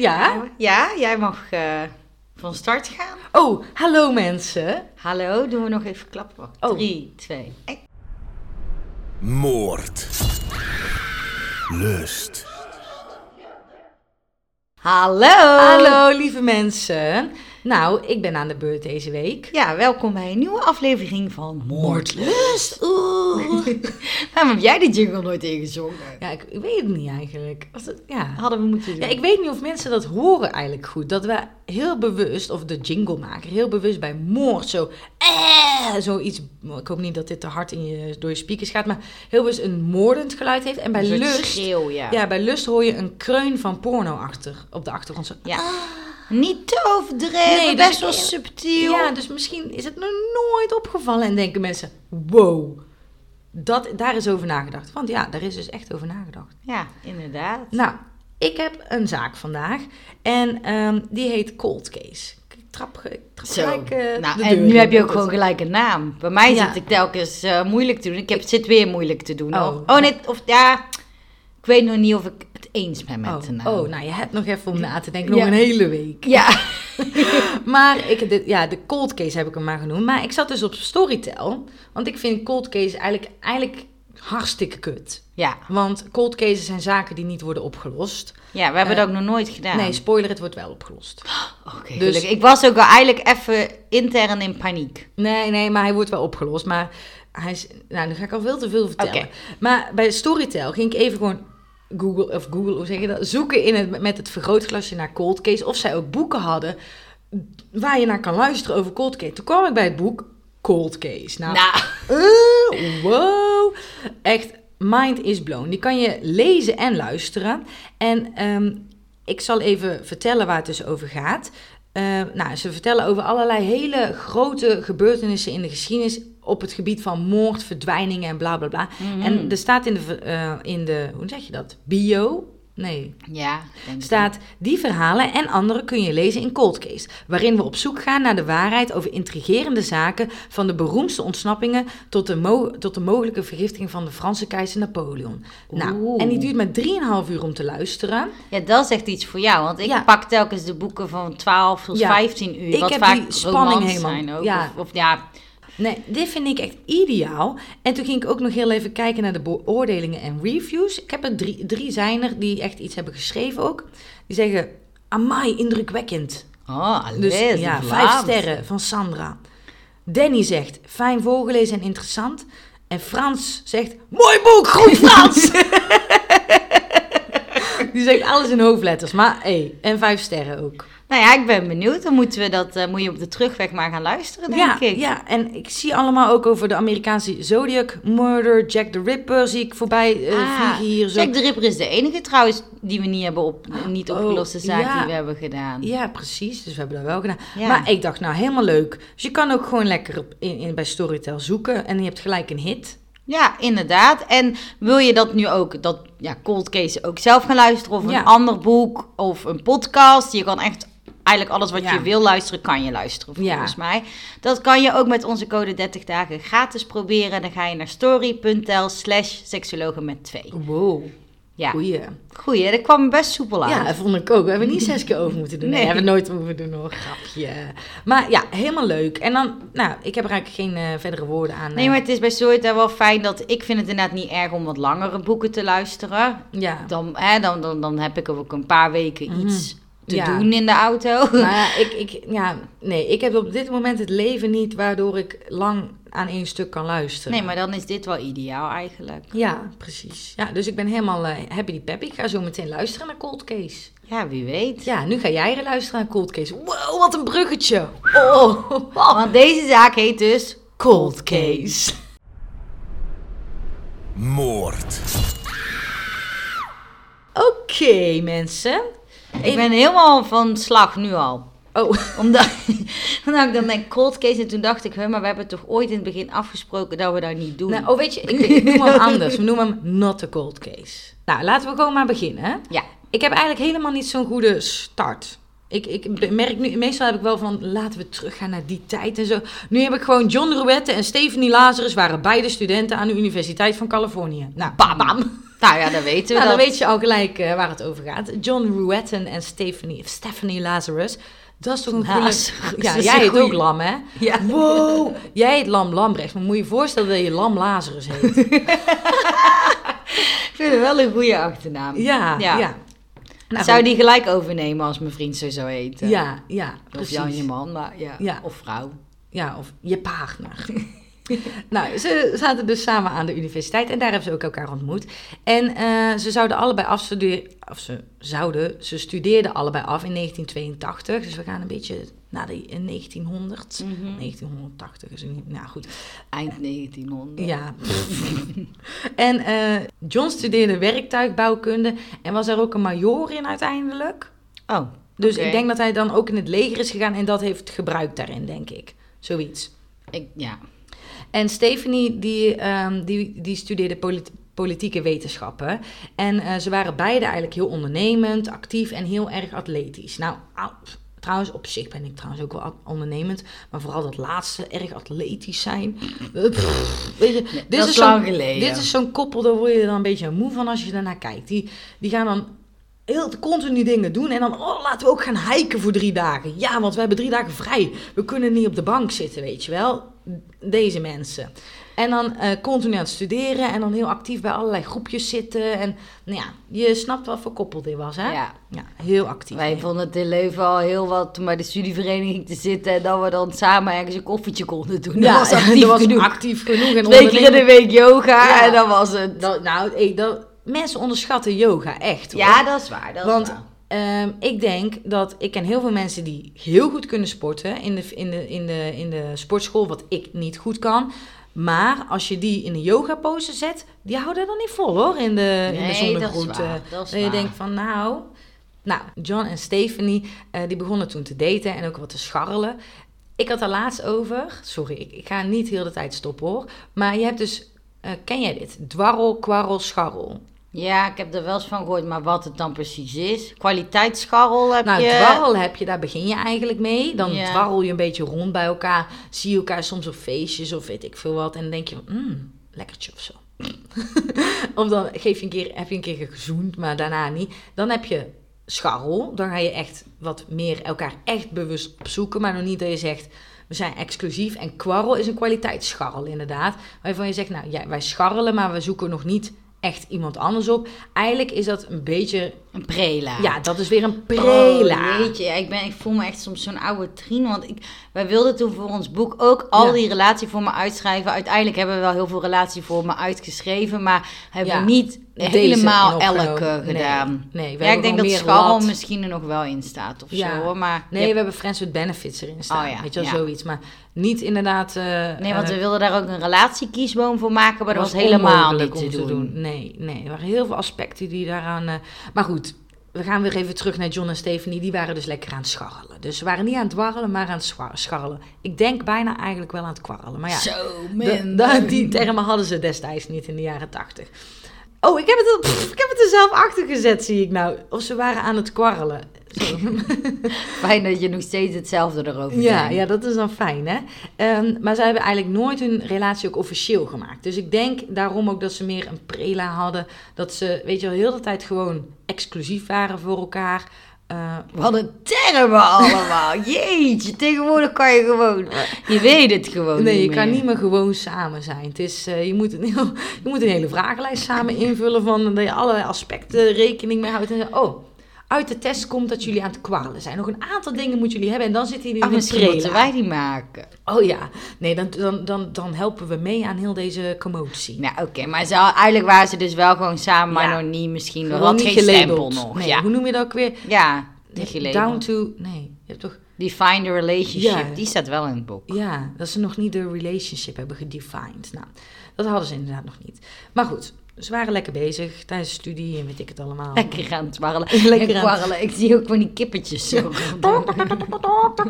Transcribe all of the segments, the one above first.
Ja? Ja, jij mag eh, van start gaan. Oh, hallo mensen. Hallo, doen we nog even klappen. Oh. 3, 2, 1. Moord. Lust. Hallo! Hallo lieve mensen. Nou, ik ben aan de beurt deze week. Ja, welkom bij een nieuwe aflevering van Moordlust. Oeh. Waarom heb jij die jingle nooit ingezongen? Ja, ik, ik weet het niet eigenlijk. Was het, ja. Hadden we moeten doen. ja, ik weet niet of mensen dat horen eigenlijk goed. Dat we heel bewust, of de jinglemaker, heel bewust bij moord zo... Eh, zoiets, ik hoop niet dat dit te hard in je, door je speakers gaat, maar heel bewust een moordend geluid heeft. En bij lust... schreeuw, ja. Ja, bij lust hoor je een kreun van porno achter, op de achtergrond. Zo. Ja. Niet te overdreven, Nee, dus- best wel subtiel. Ja, dus misschien is het nog nooit opgevallen en denken mensen, wow, dat, daar is over nagedacht. Want ja, daar is dus echt over nagedacht. Ja, inderdaad. Nou, ik heb een zaak vandaag en ehm, die heet Cold Case. Ik trap, ik trap Zo. gelijk eh, nou, de en deur nu heb je ook gewoon gelijk een naam. Bij mij Ja. zit ik telkens eh, moeilijk te doen. Ik heb, zit weer moeilijk te doen. Oh. oh nee, of ja, ik weet nog niet of ik het eens ben met Oh, de naam. oh, nou je hebt nog even om na te denken, nog Ja. een hele week. Ja, Maar ik, de, ja, de cold case heb ik hem maar genoemd. Maar ik zat dus op Storytel. Want ik vind cold case eigenlijk, eigenlijk hartstikke kut. ja. Want cold cases zijn zaken die niet worden opgelost. ja, we hebben Eh, het ook nog nooit gedaan. Nee, spoiler, het wordt wel opgelost. Oké, dus- gelukkig. Ik was ook wel eigenlijk even intern in paniek. Nee, nee, maar hij wordt wel opgelost. Maar hij is... Nou, nu ga ik al veel te veel vertellen. Maar bij Storytel ging ik even gewoon... Google, of Google, hoe zeg je dat? Zoeken in het, met het vergrootglasje naar cold case. Of zij ook boeken hadden waar je naar kan luisteren over cold case. Toen kwam ik bij het boek Cold Case. Nou, Nou, Eh, wow. Echt, mind is blown. Die kan je lezen en luisteren. En ehm, ik zal even vertellen waar het dus over gaat. Eh, nou, ze vertellen over allerlei hele grote gebeurtenissen in de geschiedenis op het gebied van moord, verdwijningen en bla bla bla. Mhm. En er staat in de, eh, in de, hoe zeg je dat? Bio? Nee, ja. staat die verhalen en andere kun je lezen in Cold Case, waarin we op zoek gaan naar de waarheid over intrigerende zaken van de beroemdste ontsnappingen tot de, mo- tot de mogelijke vergiftiging van de Franse keizer Napoleon. Nou, en die duurt maar 3,5 uur om te luisteren. Ja, dat is echt iets voor jou. Want ik Ja. pak telkens de boeken van 12 tot Ja. 15 uur. Ik wat heb vaak die spanning helemaal- zijn ook. ja. Of, of ja, Nee, dit vind ik echt ideaal. En toen ging ik ook nog heel even kijken naar de beoordelingen en reviews. Ik heb er drie, drie zijn er die echt iets hebben geschreven ook. Die zeggen, amai, indrukwekkend. oh, Dus alles, ja, Vlaams. vijf sterren van Sandra. Danny zegt, fijn voorgelezen en interessant. En Frans zegt, mooi boek, goed Frans! Die zegt alles in hoofdletters, maar hé, en vijf sterren ook. Nou ja, ik ben benieuwd. Dan moeten we dat, eh, moet je op de terugweg maar gaan luisteren, denk Ja, ik. ja, en ik zie allemaal ook over de Amerikaanse Zodiac Murder, Jack the Ripper zie ik voorbij eh, Ah, vliegen hier. Zo. Jack de Ripper is de enige trouwens die we niet hebben op, niet Oh, opgeloste zaak ja. die we hebben gedaan. Ja, precies. Dus we hebben dat wel gedaan. Ja. Maar ik dacht, nou, helemaal leuk. Dus je kan ook gewoon lekker op, in, in, bij Storytel zoeken. En je hebt gelijk een hit. Ja, inderdaad. En wil je dat nu ook, dat ja, cold case ook zelf gaan luisteren of een ander boek of een podcast? Je kan echt eigenlijk alles wat Ja. je wil luisteren, kan je luisteren Ja. volgens mij. Dat kan je ook met onze code 30 dagen gratis proberen. Dan ga je naar story.tel slash seksologen met twee. Wow. Ja, Goeie. goeie. Dat kwam best soepel uit. Ja, dat vond ik ook. We hebben niet zes keer over moeten doen. Nee, Nee. hebben we nooit over doen hoor. Grapje. Maar ja, helemaal leuk. En dan, nou, ik heb er eigenlijk geen eh, verdere woorden aan. Nee, eh, maar het is bij Storytel wel fijn dat... Ik vind het inderdaad niet erg om wat langere boeken te luisteren. Ja. Dan, hè, dan, dan, dan heb ik ook een paar weken iets te. Ja. doen in de auto. Maar ik, ik, ja, nee, ik heb op dit moment het leven niet waardoor ik lang aan één stuk kan luisteren. Nee, maar dan is dit wel ideaal eigenlijk. Ja, precies. Ja, dus ik ben helemaal eh, happy die peppy. Ik ga zo meteen luisteren naar Cold Case. Ja, wie weet. Ja, nu ga jij er luisteren naar Cold Case. Wow, wat een bruggetje. Oh, Want deze zaak heet dus... Cold Case. Moord. Oké, mensen. Ik ben helemaal van slag nu al. Oh, Omdat, omdat ik dan denk cold case en toen dacht ik, maar we hebben toch ooit in het begin afgesproken dat we dat niet doen. nou, oh weet je, ik, ik noem hem anders. We noemen hem Not a Cold Case. Nou, laten we gewoon maar beginnen. hè. Ja, Ik heb eigenlijk helemaal niet zo'n goede start. Ik, ik merk nu, meestal heb ik wel van, laten we teruggaan naar die tijd en zo. Nu heb ik gewoon John Ruette en Stephanie Lazarus waren beide studenten aan de Universiteit van Californië. Nou, bam, bam. Nou ja, dan weten we Nou, dan weet je al gelijk eh, waar het over gaat. John Ruetten en Stephanie, Stephanie Lazarus. Dat is toch een goede... Lazarus Ja, jij heet goeie. ook Lam, hè? Ja. Wow, jij heet Lam Lambrecht. Maar moet je je voorstellen dat je Lam Lazarus heet? Ik vind het wel een goede achternaam. Ja, ja. Ja. Nou, zou die gelijk overnemen als mijn vriend zo zou heten? Ja, ja, Of precies. Jan je man, maar ja. Ja. Of vrouw. Ja, of je partner. nou, ze zaten dus samen aan de universiteit en daar hebben ze ook elkaar ontmoet. En eh, ze zouden allebei afstuderen, of ze zouden, ze studeerden allebei af in 1982. Dus we gaan een beetje naar de in 1900. Mhm. 1980 is niet, nou goed. Eind 1900. Ja. en eh, John studeerde werktuigbouwkunde en was er ook een major in uiteindelijk. Oh, Dus ik denk dat hij dan ook in het leger is gegaan en dat heeft gebruikt daarin, denk ik. Zoiets. ik, ja. En Stephanie, die, ehm, die, die studeerde polit- politieke wetenschappen. En eh, ze waren beide eigenlijk heel ondernemend, actief en heel erg atletisch. Nou, au, trouwens, op zich ben ik trouwens ook wel ondernemend. Maar vooral dat laatste, erg atletisch zijn. Pff, weet je, dit dat is zo'n- lang geleden. Dit is zo'n koppel, daar word je dan een beetje moe van als je daarnaar kijkt. Die, die gaan dan heel continu dingen doen. En dan, oh, laten we ook gaan hiken voor drie dagen. Ja, want we hebben drie dagen vrij. We kunnen niet op de bank zitten, weet je wel. Deze mensen. En dan eh, continu aan het studeren en dan heel actief bij allerlei groepjes zitten. En nou ja, je snapt wat voor koppel dit was, hè? Ja. Ja, heel actief. Wij vonden het in Leuven al heel wat om bij de studievereniging te zitten. En dat we dan samen ergens een koffietje konden doen. ja, dat was actief dat was genoeg. actief genoeg. En Twee keer in de week yoga en dan was het. Dat, nou, dat, mensen onderschatten yoga, echt hoor. Ja, dat is waar. Dat Want is waar. Ehm, ik denk dat ik ken heel veel mensen die heel goed kunnen sporten in de, in, de, in, de, in de sportschool, wat ik niet goed kan. Maar als je die in een yoga pose zet, die houden dan niet vol hoor, in de, in de Nee, zonnegroet. dat is waar, dat is je waar. denkt van nou... Nou, John en Stephanie, eh, die begonnen toen te daten en ook wat te scharrelen. Ik had er laatst over, sorry, ik, ik ga niet heel de tijd stoppen hoor. Maar je hebt dus, eh, ken jij dit? Dwarrel, kwarrel, scharrel. Ja, ik heb er wel eens van gehoord, maar wat het dan precies is. Kwaliteitsscharrel heb Nou, je. dwarrel heb je, daar begin je eigenlijk mee. Dan Ja. dwarrel je een beetje rond bij elkaar. Zie je elkaar soms op feestjes of weet ik veel wat. En dan denk je van, mm, lekkertje of zo. of dan geef je een keer, heb je een keer gezoend, maar daarna niet. Dan heb je scharrel. Dan ga je echt wat meer elkaar echt bewust opzoeken. Maar nog niet dat je zegt, we zijn exclusief. En kwarrel is een kwaliteitsscharrel inderdaad. Waarvan je zegt, nou ja, wij scharrelen, maar we zoeken nog niet echt iemand anders op. Eigenlijk is dat een beetje, Een prela. ja, dat is weer een prela. Oh, jeetje, ja, ik, ben, ik voel me echt soms zo'n oude trien. Want ik, wij wilden toen voor ons boek ook al Ja. die relaties uitschrijven. Uiteindelijk hebben we wel heel veel relaties uitgeschreven. Maar hebben Ja, we niet Deze helemaal elke gedaan. Nee, ja, ik denk dat scharrel misschien er nog wel in staat of Ja. zo. Hoor. Maar Nee, je we hebben Friends with Benefits erin staan. Oh ja, Weet je wel, zoiets. Maar niet inderdaad... eh, nee, want eh, we wilden daar ook een relatiekiesboom voor maken. Maar dat was, was helemaal niet te om doen. Nee, nee, er waren heel veel aspecten die daaraan... eh, maar goed, we gaan weer even terug naar John en Stephanie. Die waren dus lekker aan het scharrelen. Dus ze waren niet aan het dwarrelen, maar aan het scharrelen. Ik denk bijna eigenlijk wel aan het kwarrelen. Maar ja, Zo, de- die termen hadden ze destijds niet in de jaren tachtig. Oh, ik heb, het, er- pff, ik heb het er zelf achter gezet, zie ik nou. Of ze waren aan het kwarrelen. Fijn dat je nog steeds hetzelfde erover Ja, denkt. ja, dat is dan fijn, hè? Ehm, maar zij hebben eigenlijk nooit hun relatie ook officieel gemaakt. Dus ik denk daarom ook dat ze meer een prela hadden. Dat ze, weet je wel, heel de tijd gewoon exclusief waren voor elkaar. Eh, Wat een termen allemaal. Jeetje, tegenwoordig kan je gewoon... Je weet het gewoon nee, je kan niet meer gewoon samen zijn. Het is, eh, je, moet een heel, je moet een hele vragenlijst samen invullen van dat je allerlei aspecten rekening mee houdt. En oh, uit de test komt dat jullie aan het kwalen zijn. Nog een aantal dingen moeten jullie hebben en dan zitten jullie in een misschien moeten wij die maken. Oh ja, nee, dan, dan, dan, dan helpen we mee aan heel deze commotie. Nou, oké, maar ze, eigenlijk waren ze dus wel gewoon samen, maar Ja. nog niet misschien. Gewoon had niet geen stempel gelabeld. nog. Nee, ja. Hoe noem je dat ook weer? ja, niet. Down to... Nee, je hebt toch... Define the relationship. Ja. Die staat wel in het boek. Ja, dat ze nog niet de relationship hebben gedefined. Nou, dat hadden ze inderdaad nog niet. Maar goed, ze waren lekker bezig tijdens de studie en weet ik het allemaal. Lekker aan het dwarrelen. Lekker aan dwarrelen. Ik zie ook van die kippetjes zo.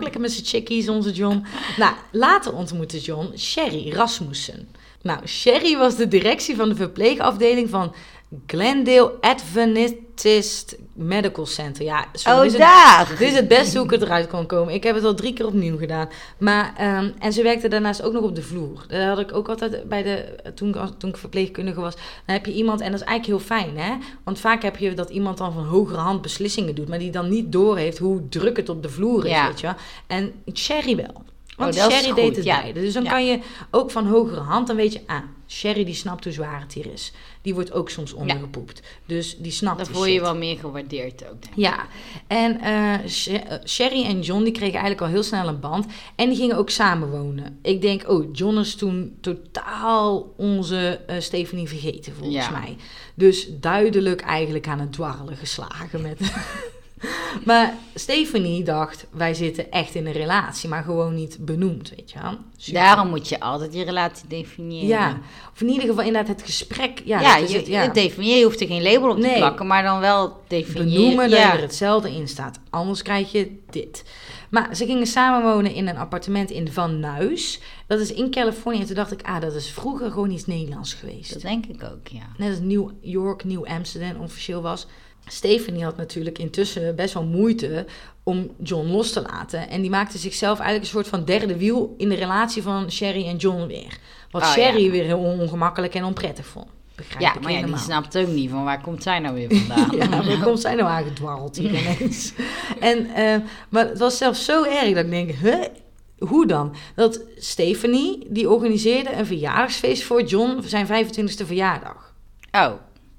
Lekker met zijn chickies, onze John. Nou, later ontmoette John Sherry Rasmussen. Nou, Sherry was de directie van de verpleegafdeling van Glendale Adventist Medical Center. Ja, sorry, Oh, is het- daar! dit is het beste hoe ik het eruit kon komen. Ik heb het al drie keer opnieuw gedaan. Maar, ehm, en ze werkte daarnaast ook nog op de vloer. Dat had ik ook altijd bij de. Toen, toen ik verpleegkundige was. Dan heb je iemand, en dat is eigenlijk heel fijn, hè? Want vaak heb je dat iemand dan van hogere hand beslissingen doet. Maar die dan niet doorheeft hoe druk het op de vloer is. Ja. Weet je. En Sherry wel. Want Oh, dat Sherry deed het ja. beide. Dus dan Ja. kan je ook van hogere hand, dan weet je, ah, Sherry die snapt hoe zwaar het hier is. Die wordt ook soms ondergepoept. Dus die snapt Dan die word je shit. wel meer gewaardeerd ook, denk ik. Ja, en eh, eh, Sherry en John die kregen eigenlijk al heel snel een band. En die gingen ook samenwonen. Ik denk, oh, John is toen totaal onze eh, Stephanie vergeten, volgens Ja. mij. Dus duidelijk eigenlijk aan het dwarrelen geslagen met... maar Stephanie dacht, wij zitten echt in een relatie, maar gewoon niet benoemd, weet je wel. Super. Daarom moet je altijd je relatie definiëren. Ja, of in ieder geval inderdaad het gesprek. Ja, je, ja. je hoeft er geen label op te Nee. plakken, maar dan wel definiëren. benoemen dat ja. er hetzelfde in staat. Anders krijg je dit. Maar ze gingen samenwonen in een appartement in Van Nuys. Dat is in Californië. En toen dacht ik, ah, dat is vroeger gewoon iets Nederlands geweest. Dat denk ik ook, ja. Net als New York, New Amsterdam officieel was. Stephanie had natuurlijk intussen best wel moeite om John los te laten. En die maakte zichzelf eigenlijk een soort van derde wiel in de relatie van Sherry en John weer. Wat Oh, Sherry ja. weer heel ongemakkelijk en onprettig vond. Begrijp Ja, ik maar ja, die snapt ook niet van waar komt zij nou weer vandaan. Ja, waar komt zij nou aangedwarreld hier ineens? En, eh, maar het was zelfs zo erg dat ik denk, huh? Hoe dan? Dat Stephanie, die organiseerde een verjaardagsfeest voor John voor zijn 25e verjaardag. Oh,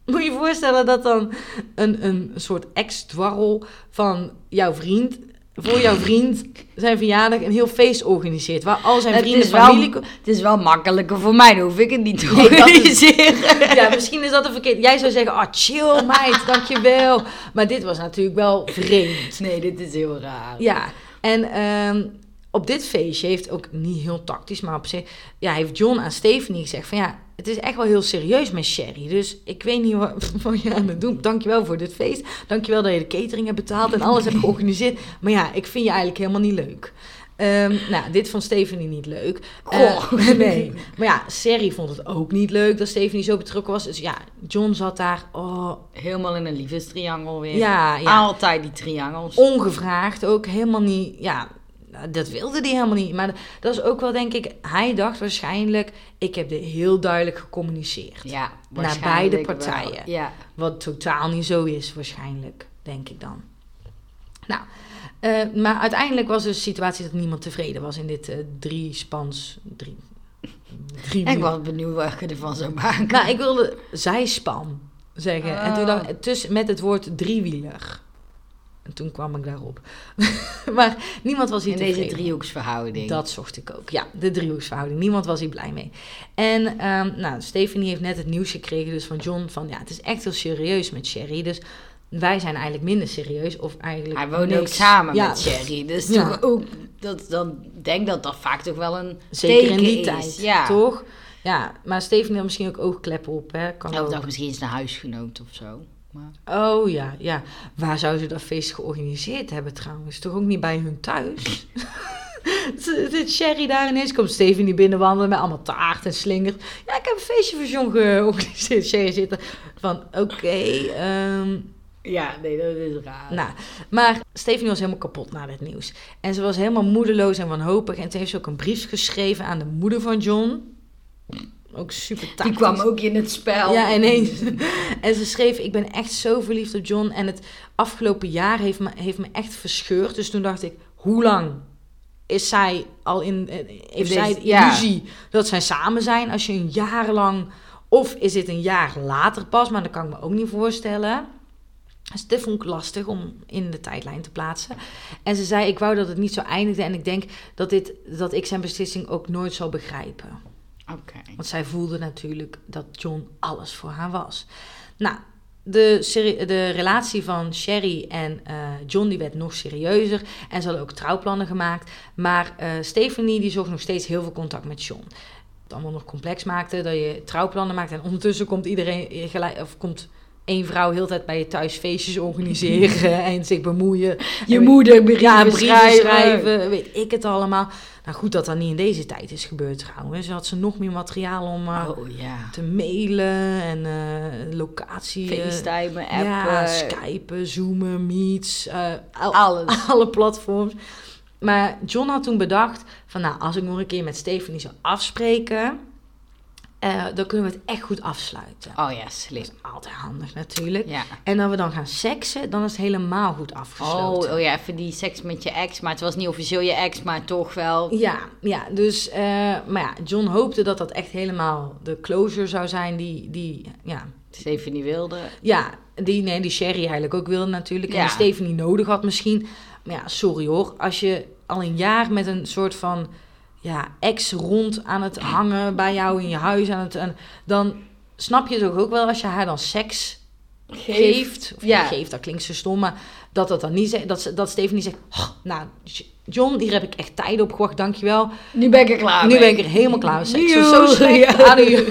Moet je je voorstellen dat dan een, een soort ex-dwarrel van jouw vriend... voor jouw vriend zijn verjaardag een heel feest organiseert... waar al zijn vrienden, wel, familie... het is wel makkelijker voor mij, dan hoef ik het niet te Nee, dat is- organiseren. Ja, misschien is dat een verkeerd. Jij zou zeggen, oh chill meid, dankjewel. Maar dit was natuurlijk wel vreemd. Nee, dit is heel raar. Ja, en ehm, op dit feestje heeft ook niet heel tactisch, maar op zich, ja, heeft John aan Stephanie gezegd van ja, het is echt wel heel serieus met Sherry. Dus ik weet niet wat, wat je aan het doen. Dankjewel voor dit feest. Dankjewel dat je de catering hebt betaald en alles hebt georganiseerd. Maar ja, ik vind je eigenlijk helemaal niet leuk. Ehm, nou, dit vond Stephanie niet leuk. Goh. Eh, nee. Maar ja, Sherry vond het ook niet leuk dat Stephanie zo betrokken was. Dus ja, John zat daar. Oh, Helemaal in een liefdestriangel weer. ja, ja. Altijd die triangels. ongevraagd ook helemaal niet. Ja, dat wilde hij helemaal niet. Maar dat is ook wel, denk ik, hij dacht waarschijnlijk: ik heb dit heel duidelijk gecommuniceerd. Ja, Naar beide partijen. Ja. Wat totaal niet zo is, waarschijnlijk, denk ik dan. Nou, eh, maar uiteindelijk was dus de situatie dat niemand tevreden was in dit eh drie spans. Drie, drie Ik was benieuwd wat je ervan zou maken. Nou, ik wilde zijspan zeggen. En toen Oh. dacht tussen, met het woord driewieler. En toen kwam ik daarop. maar niemand was hier in deze driehoeksverhouding. Dat zocht ik ook. Ja, de driehoeksverhouding. Niemand was hier blij mee. En ehm, nou, Stephanie heeft net het nieuws gekregen dus van John van ja, het is echt heel serieus met Sherry. Dus wij zijn eigenlijk minder serieus of eigenlijk Hij woont ook samen Ja, met Sherry. Dus Ja. toch ook, dat, dan denk dat dat vaak toch wel een Zeker in die is. tijd, Ja. toch? Ja, maar Stephanie had misschien ook oogkleppen op, hè? Kan ook. misschien is een huisgenoot of zo. Maar... Oh ja, ja. Waar zou ze dat feest georganiseerd hebben trouwens? Toch ook niet bij hun thuis? Zit Sherry daar ineens? Komt Stephanie binnenwandelen met allemaal taart en slingers. Ja, ik heb een feestje voor John georganiseerd. Sherry zit er van, oké. ehm, Ja, nee, dat is raar. nou, maar Stephanie was helemaal kapot na dit nieuws. En ze was helemaal moedeloos en wanhopig. En toen heeft ze ook een brief geschreven aan de moeder van John. Ook super tactisch. Die kwam ook in het spel. Ja, ineens. en ze schreef, ik ben echt zo verliefd op John. En het afgelopen jaar heeft me, heeft me echt verscheurd. Dus toen dacht ik, hoe lang is zij al in... eh, Heeft zij de ja. illusie dat zij samen zijn? Als je een jaar lang... Of is dit een jaar later pas? Maar dat kan ik me ook niet voorstellen. Dus dit vond ik lastig om in de tijdlijn te plaatsen. En ze zei, ik wou dat het niet zo eindigde. En ik denk dat, dit, dat ik zijn beslissing ook nooit zal begrijpen. Want zij voelde natuurlijk dat John alles voor haar was. Nou, de, de relatie van Sherry en eh, John die werd nog serieuzer. En ze hadden ook trouwplannen gemaakt. Maar eh, Stephanie die zocht nog steeds heel veel contact met John. Het allemaal nog complex maakte, dat je trouwplannen maakt. En ondertussen komt iedereen gelijk, of komt één vrouw heel tijd bij je thuis feestjes organiseren en zich bemoeien. Je En- moeder brieven ja, brieven schrijven. schrijven, weet ik het allemaal. Nou goed dat dat niet in deze tijd is gebeurd trouwens. Had ze nog meer materiaal om eh, Oh ja. te mailen en eh, locatie. eh, FaceTime, appen. ja, Skypen, Zoomen, Meets, al- Alles. alle platforms. Maar John had toen bedacht van nou, als ik nog een keer met Stephanie zou afspreken, eh, dan kunnen we het echt goed afsluiten. Oh ja, slim. Dat is altijd handig natuurlijk. Ja. En dan we dan gaan seksen, dan is het helemaal goed afgesloten. Oh, oh ja, even die seks met je ex. Maar het was niet officieel je ex, maar toch wel. Ja, ja, dus, eh, maar ja, John hoopte dat dat echt helemaal de closure zou zijn die, die ja, Stephanie wilde. ja, die, nee, die Sherry eigenlijk ook wilde natuurlijk. En Ja. die Stephanie nodig had misschien. Maar ja, sorry hoor, als je al een jaar met een soort van ja, ex rond aan het hangen bij jou in je huis, aan het, en dan snap je toch ook wel als je haar dan seks geeft. Of Ja. geeft, dat klinkt zo stom, maar dat dat dan niet zegt, dat, ze- dat Stephanie zegt, "Oh, nou, John, hier heb ik echt tijd op gewacht, dankjewel. Nu ben ik er klaar nu mee. ben ik er helemaal klaar mee. Seks zo slecht. ja.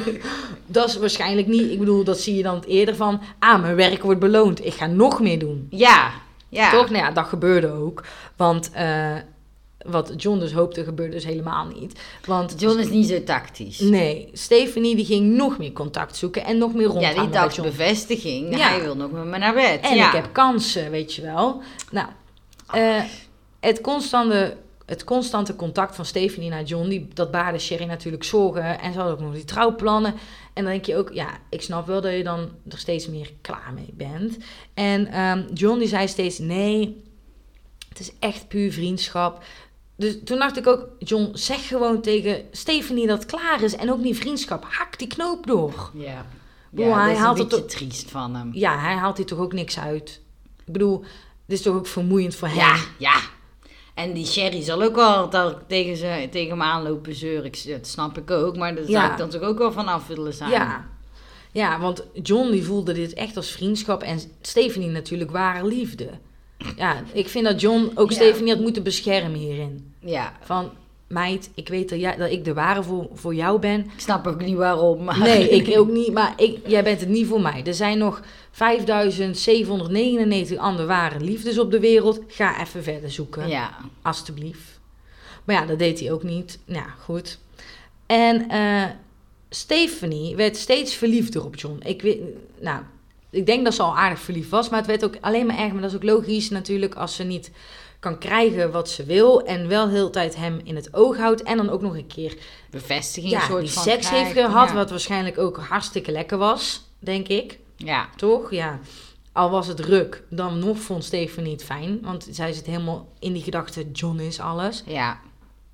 Dat is waarschijnlijk niet, ik bedoel, dat zie je dan het eerder van, ah, mijn werk wordt beloond, ik ga nog meer doen. Ja, ja. Toch? Nou ja, dat gebeurde ook. Want eh, wat John dus hoopte, gebeurde dus helemaal niet. Want John is niet zo tactisch. nee, Stephanie die ging nog meer contact zoeken en nog meer Ja, rondhangen die dacht bevestiging. Ja. Hij wil nog met me naar bed. En ja. ik heb kansen, weet je wel. Nou, eh, het, constante, het constante contact van Stephanie naar John, die, dat baarde Sherry natuurlijk zorgen. En ze had ook nog die trouwplannen. En dan denk je ook, ja, ik snap wel dat je dan er steeds meer klaar mee bent. En ehm, John die zei steeds, nee, het is echt puur vriendschap. Dus toen dacht ik ook, John, zeg gewoon tegen Stephanie dat het klaar is. En ook niet vriendschap, hak die knoop door. Ja. Ja, hij dat is een haalt het beetje ook- triest van hem. Ja, hij haalt hier toch ook niks uit. Ik bedoel, dit is toch ook vermoeiend voor hem. Ja, ja. En die Sherry zal ook wel dat tegen, ze, tegen me aanlopen zeuren. Ik, dat snap ik ook, maar daar zou ik dan toch ook wel vanaf willen zijn. Ja. Ja, want John die voelde dit echt als vriendschap en Stephanie natuurlijk ware liefde. Ja, ik vind dat John ook Ja. Stephanie had moeten beschermen hierin. Ja. Van, meid, ik weet dat, jij, dat ik de ware voor, voor jou ben. Ik snap ook niet waarom. Maar... Nee, ik ook niet, maar ik, jij bent het niet voor mij. Er zijn nog 5799 andere ware liefdes op de wereld. Ga even verder zoeken. Ja. Alsjeblieft. Maar ja, dat deed hij ook niet. Nou, ja, goed. En eh, Stephanie werd steeds verliefder op John. Ik weet, nou, ik denk dat ze al aardig verliefd was, maar het werd ook alleen maar erger. Maar dat is ook logisch natuurlijk als ze niet kan krijgen wat ze wil en wel heel de tijd hem in het oog houdt en dan ook nog een keer Bevestiging ja, soort die van seks heeft gehad, Ja. wat waarschijnlijk ook hartstikke lekker was, denk ik. Ja. Toch? Ja. Al was het ruk, dan nog vond Stephanie het fijn. Want zij zit helemaal in die gedachte, John is alles. Ja.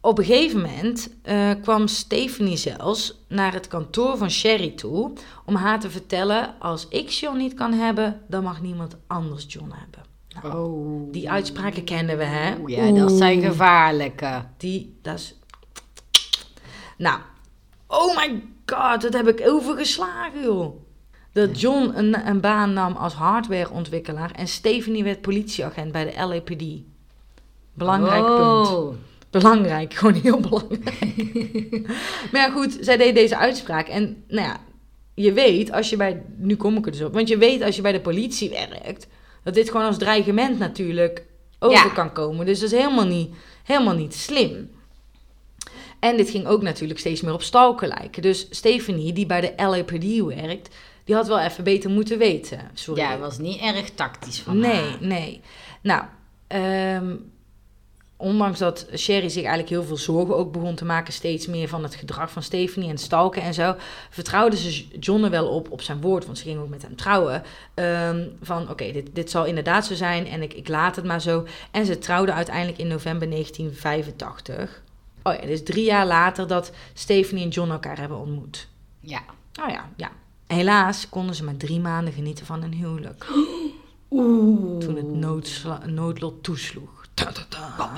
Op een gegeven moment eh, kwam Stephanie zelfs naar het kantoor van Sherry toe... om haar te vertellen, als ik John niet kan hebben, dan mag niemand anders John hebben. Nou, Oh. Die uitspraken kennen we, hè? Ja, dat zijn gevaarlijke. Die, dat is... Nou, oh my god, dat heb ik overgeslagen, joh. Dat John een, een baan nam als hardwareontwikkelaar en Stephanie werd politieagent bij de LAPD. Belangrijk punt. Belangrijk, gewoon heel belangrijk. maar ja, goed, zij deed deze uitspraak. En nou ja, je weet als je bij. Nu kom ik er dus op. Want je weet als je bij de politie werkt. dat dit gewoon als dreigement natuurlijk over Ja. kan komen. Dus dat is helemaal niet, helemaal niet slim. En dit ging ook natuurlijk steeds meer op stalken lijken. Dus Stephanie, die bij de LAPD werkt. die had wel even beter moeten weten. Sorry. Ja, was niet erg tactisch van Nee, haar. nee. Nou, ehm, ondanks dat Sherry zich eigenlijk heel veel zorgen ook begon te maken, steeds meer van het gedrag van Stephanie en stalken en zo, vertrouwde ze John er wel op, op zijn woord, want ze ging ook met hem trouwen. ehm, van oké, dit, dit zal inderdaad zo zijn en ik, ik laat het maar zo. En ze trouwden uiteindelijk in november 1985. Oh ja, dus drie jaar later dat Stephanie en John elkaar hebben ontmoet. Ja. Oh ja, ja. Helaas konden ze maar drie maanden genieten van een huwelijk. Oeh. Toen het noodlot toesloeg. Ta, ta, ta.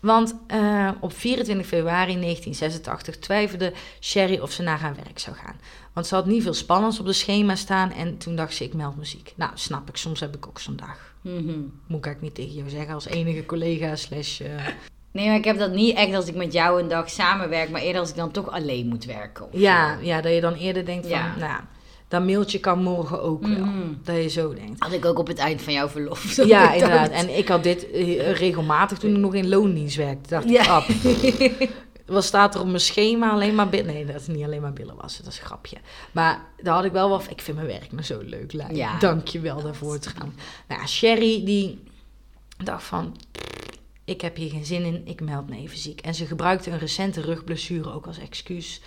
Want eh, op 24 februari 1986 twijfelde Sherry of ze naar haar werk zou gaan. Want ze had niet veel spannends op de schema staan en toen dacht ze, ik meld muziek. Nou, snap ik, soms heb ik ook zo'n dag. Mhm. Moet ik eigenlijk niet tegen jou zeggen als enige collega slash... eh, Nee, maar ik heb dat niet echt als ik met jou een dag samenwerk, maar eerder als ik dan toch alleen moet werken. of ja, zo. ja, dat je dan eerder denkt van, Ja. nou... dat mailtje kan morgen ook wel. Mhm. Dat je zo denkt. Had ik ook op het eind van jouw verlof. Ja, inderdaad. En ik had dit eh, regelmatig toen ik nog in loondienst werkte. Dacht ik, Ja. ap. Wat staat er op mijn schema? Alleen maar billen. Nee, dat is niet alleen maar billen wassen. Dat is een grapje. Maar daar had ik wel wat... Ik vind mijn werk me zo leuk, Lijn. Ja. Dank je wel daarvoor trouwens. Nou, ja, Sherry die dacht van... Ik heb hier geen zin in. Ik meld me even ziek. En ze gebruikte een recente rugblessure ook als excuus.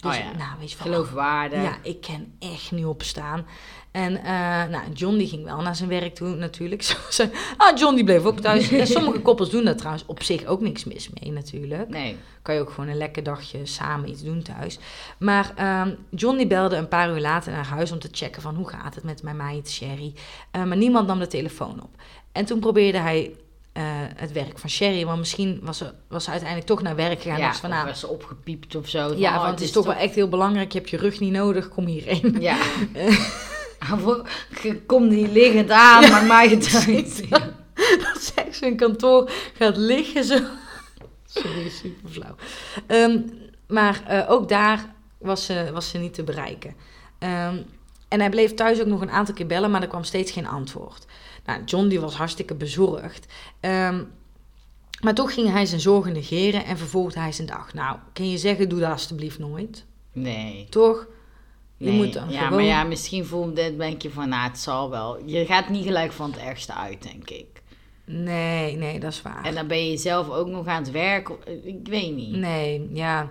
Dus, Oh ja. nou, weet je wel, Geloofwaardig. ja, ik kan echt niet opstaan. En eh, nou, John die ging wel naar zijn werk toe natuurlijk. Ah, John die bleef ook thuis. En sommige koppels doen dat trouwens op zich ook niks mis mee natuurlijk. Nee. Kan je ook gewoon een lekker dagje samen iets doen thuis. Maar ehm, John die belde een paar uur later naar huis om te checken van hoe gaat het met mijn meid Sherry. Eh, maar niemand nam de telefoon op. En toen probeerde hij eh, het werk van Sherry. Want misschien was ze, was ze uiteindelijk toch naar werk gegaan. Ja, van, of was ze opgepiept of zo. ja, oh, want het is toch wel echt heel belangrijk. Je hebt je rug niet nodig, kom hierheen. Ja. Kom niet liggend aan, maar mij het uit. dat ze echt zo'n kantoor gaat liggen zo. Sorry, super flauw. Ehm, maar eh, ook daar was ze, was ze niet te bereiken. Ehm, en hij bleef thuis ook nog een aantal keer bellen, maar er kwam steeds geen antwoord. Nou, John die was hartstikke bezorgd. Ehm, maar toch ging hij zijn zorgen negeren en vervolgde hij zijn dag. Nou, kun je zeggen, doe dat alsjeblieft nooit. Nee. Toch? Je nee. moet dan ja, gewoon... maar ja, misschien voel dit denk je van, nou, het zal wel. Je gaat niet gelijk van het ergste uit, denk ik. Nee, nee, dat is waar. En dan ben je zelf ook nog aan het werk. Ik weet niet. Nee, ja.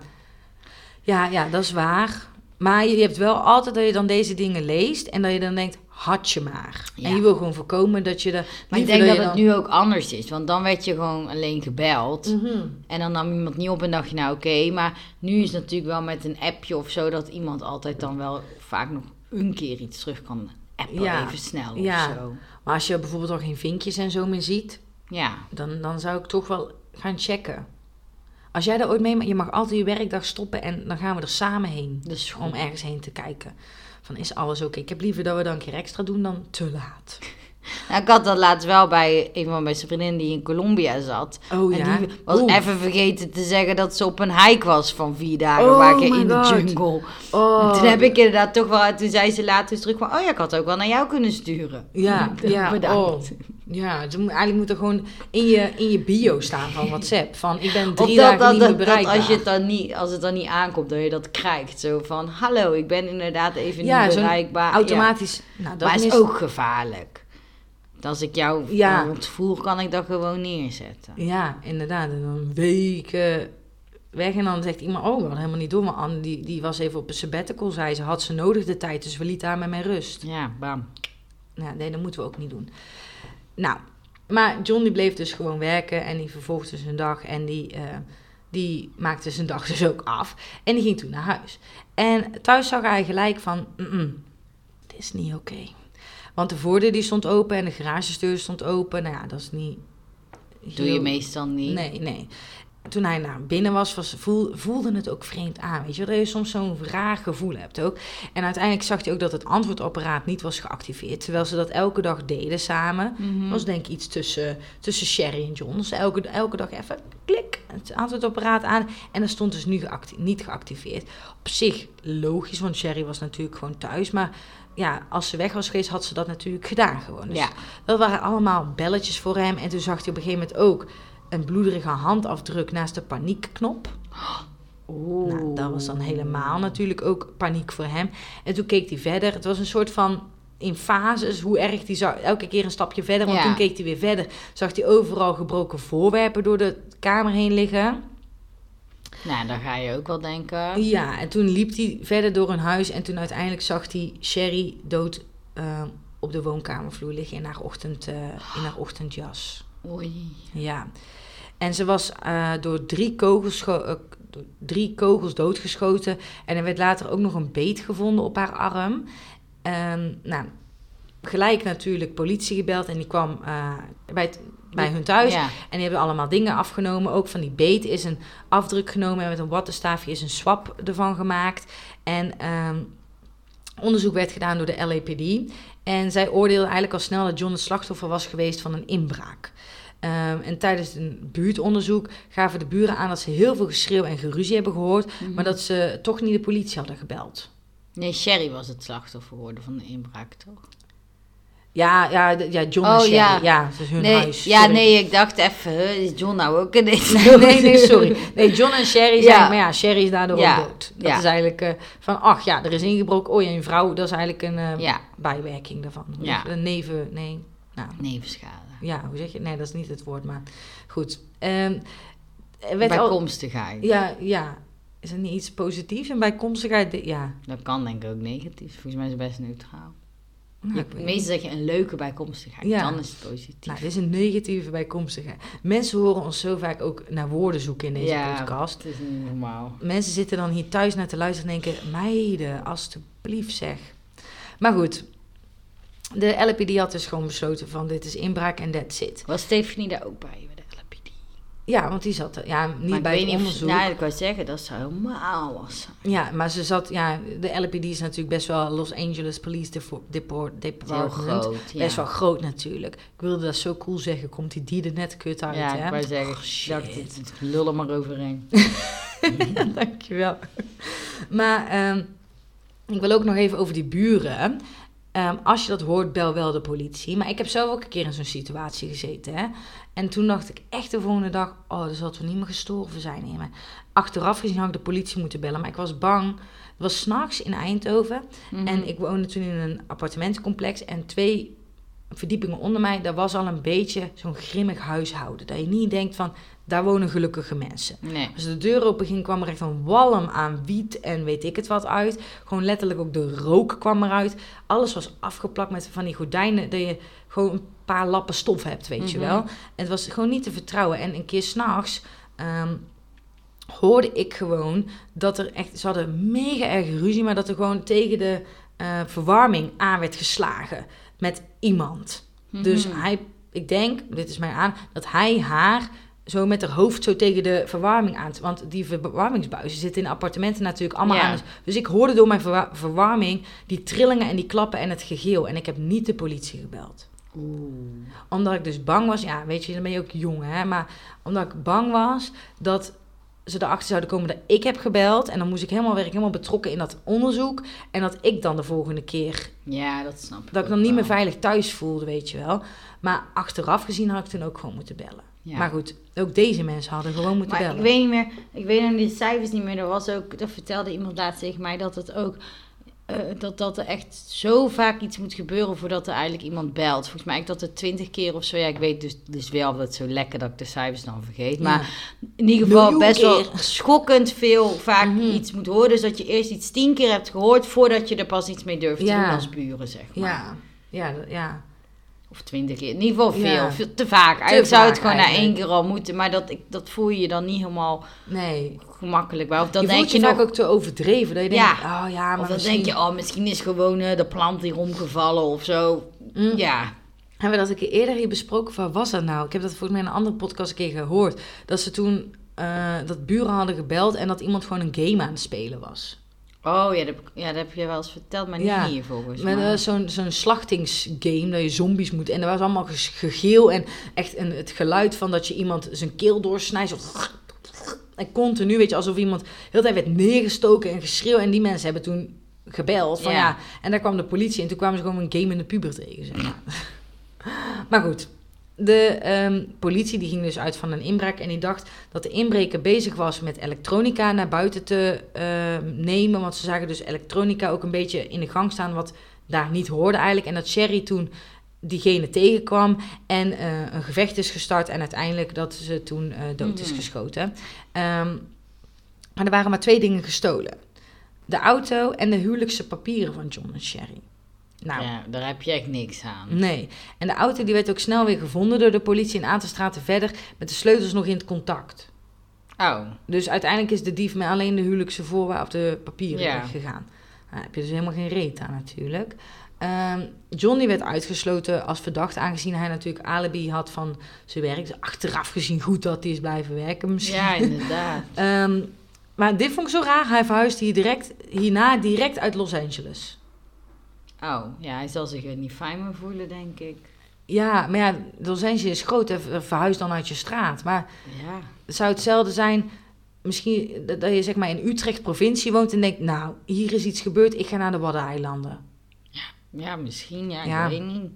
Ja, ja, dat is waar. Maar je hebt wel altijd dat je dan deze dingen leest en dat je dan denkt, had je maar. Ja. En je wil gewoon voorkomen dat je er... Maar ik denk dat het nu ook anders is. Want dan werd je gewoon alleen gebeld. Mhm. En dan nam iemand niet op en dacht je, nou oké. maar nu is het natuurlijk wel met een appje of zo... dat iemand altijd dan wel vaak nog een keer iets terug kan appen. Ja. Even snel Ja. of zo. Maar als je bijvoorbeeld al geen vinkjes en zo meer ziet, Ja. dan, dan zou ik toch wel gaan checken. Als jij daar ooit mee... Je mag altijd je werkdag stoppen en dan gaan we er samen heen. Is Om ergens heen te kijken. Van, is alles oké? Ik heb liever dat we dan een keer extra doen dan te laat. Nou, ik had dat laatst wel bij een van mijn vriendinnen die in Colombia zat. Oh en ja? die was Oeh. even vergeten te zeggen dat ze op een hike was van vier dagen. Oh waar in de jungle. Oh. En toen heb ik inderdaad toch wel... Toen zei ze later eens terug van... Oh ja, ik had ook wel naar jou kunnen sturen. Ja, ja, Bedankt. oh. Ja, eigenlijk moet er gewoon in je, in je bio staan van WhatsApp. Van, ik ben drie dagen dat, niet dat, meer bereikbaar. als, je het dan niet, als het dan niet aankomt, dat je dat krijgt. Zo van, hallo, ik ben inderdaad even Ja, niet bereikbaar. Automatisch. Nou, Ja. dat Maar is ook gevaarlijk. Als ik jou Ja. ontvoer, kan ik dat gewoon neerzetten. Ja, inderdaad. En dan weken weg. En dan zegt iemand, oh, hadden helemaal niet door. Maar Anne, die, die was even op een sabbatical, zei ze. Had ze nodig de tijd, dus we lieten haar met mijn rust. Ja, bam. Nou, nee, dat moeten we ook niet doen. Nou, maar John die bleef dus gewoon werken en die vervolgde zijn dag en die, eh, die maakte zijn dag dus ook af. En die ging toen naar huis. En thuis zag hij gelijk van, "Mm-mm, dit is niet oké. Want de voordeur die stond open en de garagesdeur stond open. Nou ja, dat is niet... Doe je meestal niet. Nee, nee. Toen hij naar binnen was, was voel, voelde het ook vreemd aan. Weet je, dat je soms zo'n raar gevoel hebt ook. En uiteindelijk zag hij ook dat het antwoordapparaat niet was geactiveerd. Terwijl ze dat elke dag deden samen. Mhm. was denk ik iets tussen, tussen Sherry en John. Dus elke, elke dag even klik, het antwoordapparaat aan. En dat stond dus nu geacti- niet geactiveerd. Op zich logisch, want Sherry was natuurlijk gewoon thuis. Maar ja, als ze weg was geweest, had ze dat natuurlijk gedaan gewoon. Dus Ja. dat waren allemaal belletjes voor hem. En toen zag hij op een gegeven moment ook een bloederige handafdruk naast de paniekknop. Nou, dat was dan helemaal natuurlijk ook paniek voor hem. En toen keek hij verder. Het was een soort van in fases, hoe erg hij zag. Elke keer een stapje verder, want Ja. toen keek hij weer verder. Zag hij overal gebroken voorwerpen door de kamer heen liggen. Nou, dan ga je ook wel denken. Ja, en toen liep hij verder door een huis. En toen uiteindelijk zag hij Sherry dood eh, op de woonkamervloer liggen in haar, ochtend, eh, in haar ochtendjas. Oei. Ja. En ze was eh, door drie kogels, ge- door drie kogels doodgeschoten. En er werd later ook nog een beet gevonden op haar arm. Ehm, nou, gelijk natuurlijk politie gebeld. En die kwam bij, het- bij hun thuis. Ja. En die hebben allemaal dingen afgenomen. Ook van die beet is een afdruk genomen. En met een wattenstaafje is een swab ervan gemaakt. En ehm, onderzoek werd gedaan door de LAPD. En zij oordeelde eigenlijk al snel dat John het slachtoffer was geweest van een inbraak. Ehm, en tijdens een buurtonderzoek gaven de buren aan dat ze heel veel geschreeuw en geruzie hebben gehoord. Mhm. Maar dat ze toch niet de politie hadden gebeld. Nee, Sherry was het slachtoffer geworden van de inbraak, toch? Ja, ja, ja John Oh, en Sherry. ja. Ja, dat is hun nee, huis. ja, nee, ik dacht even, is John nou ook in deze Nee, nee, nee, sorry. Nee, John en Sherry zijn, maar ja, Sherry is daardoor Ja. ook dood. Dat is eigenlijk eh, van, ach ja, er is ingebroken. Oh ja, een vrouw, dat is eigenlijk een eh, bijwerking daarvan. Ja. Een neven, nee, nou, nevenschade. ja, hoe zeg je? Nee, dat is niet het woord, maar goed. Ehm, Bijkomstigheid. ja, ja, is er niet iets positiefs? En bijkomstigheid, ja. Dat kan denk ik ook negatief. Volgens mij is het best neutraal. Meestal zeg je een leuke bijkomstigheid. Ja. Dan is het positief. Nou, dit is een negatieve bijkomstigheid. Mensen horen ons zo vaak ook naar woorden zoeken in deze ja, podcast. het is niet normaal. Mensen zitten dan hier thuis naar te luisteren en denken... meiden, alstublieft zeg. Maar goed, de LPD had dus gewoon besloten van... dit is inbraak en that's it. Was Stephanie daar ook bij? Ja, want die zat er, ja, niet Maar ik bij weet het niet of- onderzoek. Nou, ik wou zeggen, dat zou helemaal was. Ja, maar ze zat... Ja, de LPD is natuurlijk best wel Los Angeles Police Depo- Depo- Heel Department. groot. Ja. Best wel groot natuurlijk. Ik wilde dat zo cool zeggen. Komt die die er net kut uit, Ja, hè? ik wou zeggen, Oh, shit. het, het lullen maar overheen. Dankjewel. Maar ehm, ik wil ook nog even over die buren. Ehm, als je dat hoort, bel wel de politie. Maar ik heb zelf ook een keer in zo'n situatie gezeten. Hè? En toen dacht ik echt de volgende dag... oh, er zal toch niet meer gestorven zijn. in me. Achteraf gezien had ik de politie moeten bellen. Maar ik was bang. Het was s'nachts in Eindhoven. Mhm. En ik woonde toen in een appartementencomplex. En twee verdiepingen onder mij... daar was al een beetje zo'n grimmig huishouden. Dat je niet denkt van... daar wonen gelukkige mensen. Nee. Als de deur open ging, kwam er echt een walm aan wiet en weet ik het wat uit. Gewoon letterlijk ook de rook kwam eruit. Alles was afgeplakt met van die gordijnen, dat je gewoon een paar lappen stof hebt, weet je Mhm. wel. En het was gewoon niet te vertrouwen. En een keer s'nachts ehm hoorde ik gewoon dat er echt, ze hadden mega erg ruzie, maar dat er gewoon tegen de eh, verwarming aan werd geslagen met iemand. Dus Mhm. hij, ik denk, dit is mij aan, dat hij haar zo met haar hoofd zo tegen de verwarming aan. Want die verwarmingsbuizen zitten in appartementen natuurlijk allemaal Ja. aan. Dus ik hoorde door mijn verwa- verwarming die trillingen en die klappen en het gegeel. En ik heb niet de politie gebeld. Oeh. Omdat ik dus bang was, ja, weet je, dan ben je ook jong, hè. Maar omdat ik bang was dat ze erachter zouden komen dat ik heb gebeld. En dan moest ik helemaal, werd ik helemaal betrokken in dat onderzoek. En dat ik dan de volgende keer Ja, dat snap ik dat ik dan niet meer veilig thuis voelde, weet je wel. Maar achteraf gezien had ik toen ook gewoon moeten bellen. Ja. Maar goed, ook deze mensen hadden gewoon moeten Maar bellen. ik weet niet meer, ik weet nog die cijfers niet meer. Er was ook, dat vertelde iemand laatst tegen mij, dat het ook, eh, dat, dat er echt zo vaak iets moet gebeuren voordat er eigenlijk iemand belt. Volgens mij dat het twintig keer of zo, ja, ik weet dus, dus wel dat het zo lekker dat ik de cijfers dan vergeet. Maar in ieder geval Miljoen best wel keer. schokkend veel vaak Mhm. iets moet horen. Dus dat je eerst iets tien keer hebt gehoord voordat je er pas iets mee durft te Ja. doen als buren, zeg maar. ja, ja, ja. Of twintig keer. In ieder geval veel. Ja. veel te vaak. Eigenlijk zou vaak het gewoon na één keer al moeten. Maar dat, ik, dat voel je je dan niet helemaal Nee. gemakkelijk bij. Of dan je denk je je vaak nog... ook te overdreven. Dat je Ja. denkt, oh ja, maar Of dan misschien... denk je, oh, misschien is gewoon eh, de plant hier omgevallen of zo. Mm. Ja. Hebben we dat een keer eerder hier besproken? Waar was dat nou? Ik heb dat volgens mij in een andere podcast een keer gehoord. Dat ze toen, eh, dat buren hadden gebeld en dat iemand gewoon een game aan het spelen was. Oh, ja dat, ja, dat heb je wel eens verteld, maar niet Ja. hier volgens mij. eh, zo'n zo'n slachtingsgame, dat je zombies moet. En er was allemaal gegeel en echt een, het geluid van dat je iemand zijn keel doorsnijdt. Zo en continu, weet je, alsof iemand de hele tijd werd neergestoken en geschreeuw. En die mensen hebben toen gebeld van ja. Ja. En daar kwam de politie en toen kwamen ze gewoon een game in de puber tegen. Zeg maar. maar goed, de ehm, politie die ging dus uit van een inbraak en die dacht dat de inbreker bezig was met elektronica naar buiten te ehm, nemen. Want ze zagen dus elektronica ook een beetje in de gang staan wat daar niet hoorde eigenlijk. En dat Sherry toen diegene tegenkwam en eh, een gevecht is gestart en uiteindelijk dat ze toen eh, dood is geschoten. Ehm, maar er waren maar twee dingen gestolen. De auto en de huwelijkse papieren van John en Sherry. Nou, Ja, daar heb je echt niks aan. Nee. En de auto die werd ook snel weer gevonden door de politie een aantal straten verder met de sleutels nog in het contact. Oh, Dus uiteindelijk is de dief met alleen de huwelijkse voorwaarden of de papieren Ja. weggegaan. Nou, daar heb je dus helemaal geen reet aan natuurlijk. Ehm, John die werd uitgesloten als verdacht, aangezien hij natuurlijk alibi had van zijn werk. Dus achteraf gezien goed dat hij is blijven werken misschien. ja, inderdaad. Ehm, maar dit vond ik zo raar. Hij verhuisde hier direct, hierna direct uit Los Angeles. Oh, ja, hij zal zich er niet fijn mee voelen, denk ik. Ja, maar ja, Los Angeles is groot. hè. Verhuis dan uit je straat. Maar Ja. het zou hetzelfde zijn. misschien dat je zeg maar in Utrecht provincie woont en denkt, nou, hier is iets gebeurd, ik ga naar de Waddeneilanden. Ja, misschien, ja, Ja. ik weet niet.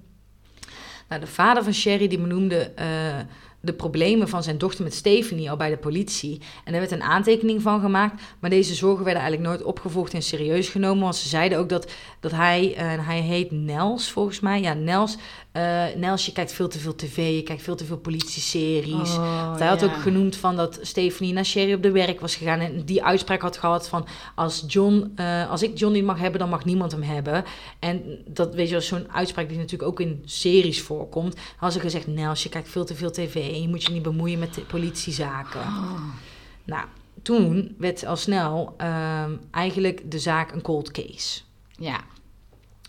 Nou, de vader van Sherry die benoemde eh, de problemen van zijn dochter met Stephanie al bij de politie. En daar werd een aantekening van gemaakt. Maar deze zorgen werden eigenlijk nooit opgevolgd en serieus genomen. Want ze zeiden ook dat, dat hij, eh, en hij heet Nels volgens mij. Ja, Nels. Eh, Nels, je kijkt veel te veel tv, je kijkt veel te veel politie-series. Oh, hij had ja. ook genoemd van dat Stephanie naar Sherry op de werk was gegaan. En die uitspraak had gehad van... als, John, eh, als ik John niet mag hebben, dan mag niemand hem hebben. En dat weet je wel, zo'n uitspraak die natuurlijk ook in series voorkomt. Had ze gezegd, Nels, je kijkt veel te veel tv... en je moet je niet bemoeien met de politiezaken. Oh. Nou, toen werd al snel ehm, eigenlijk de zaak een cold case. Ja,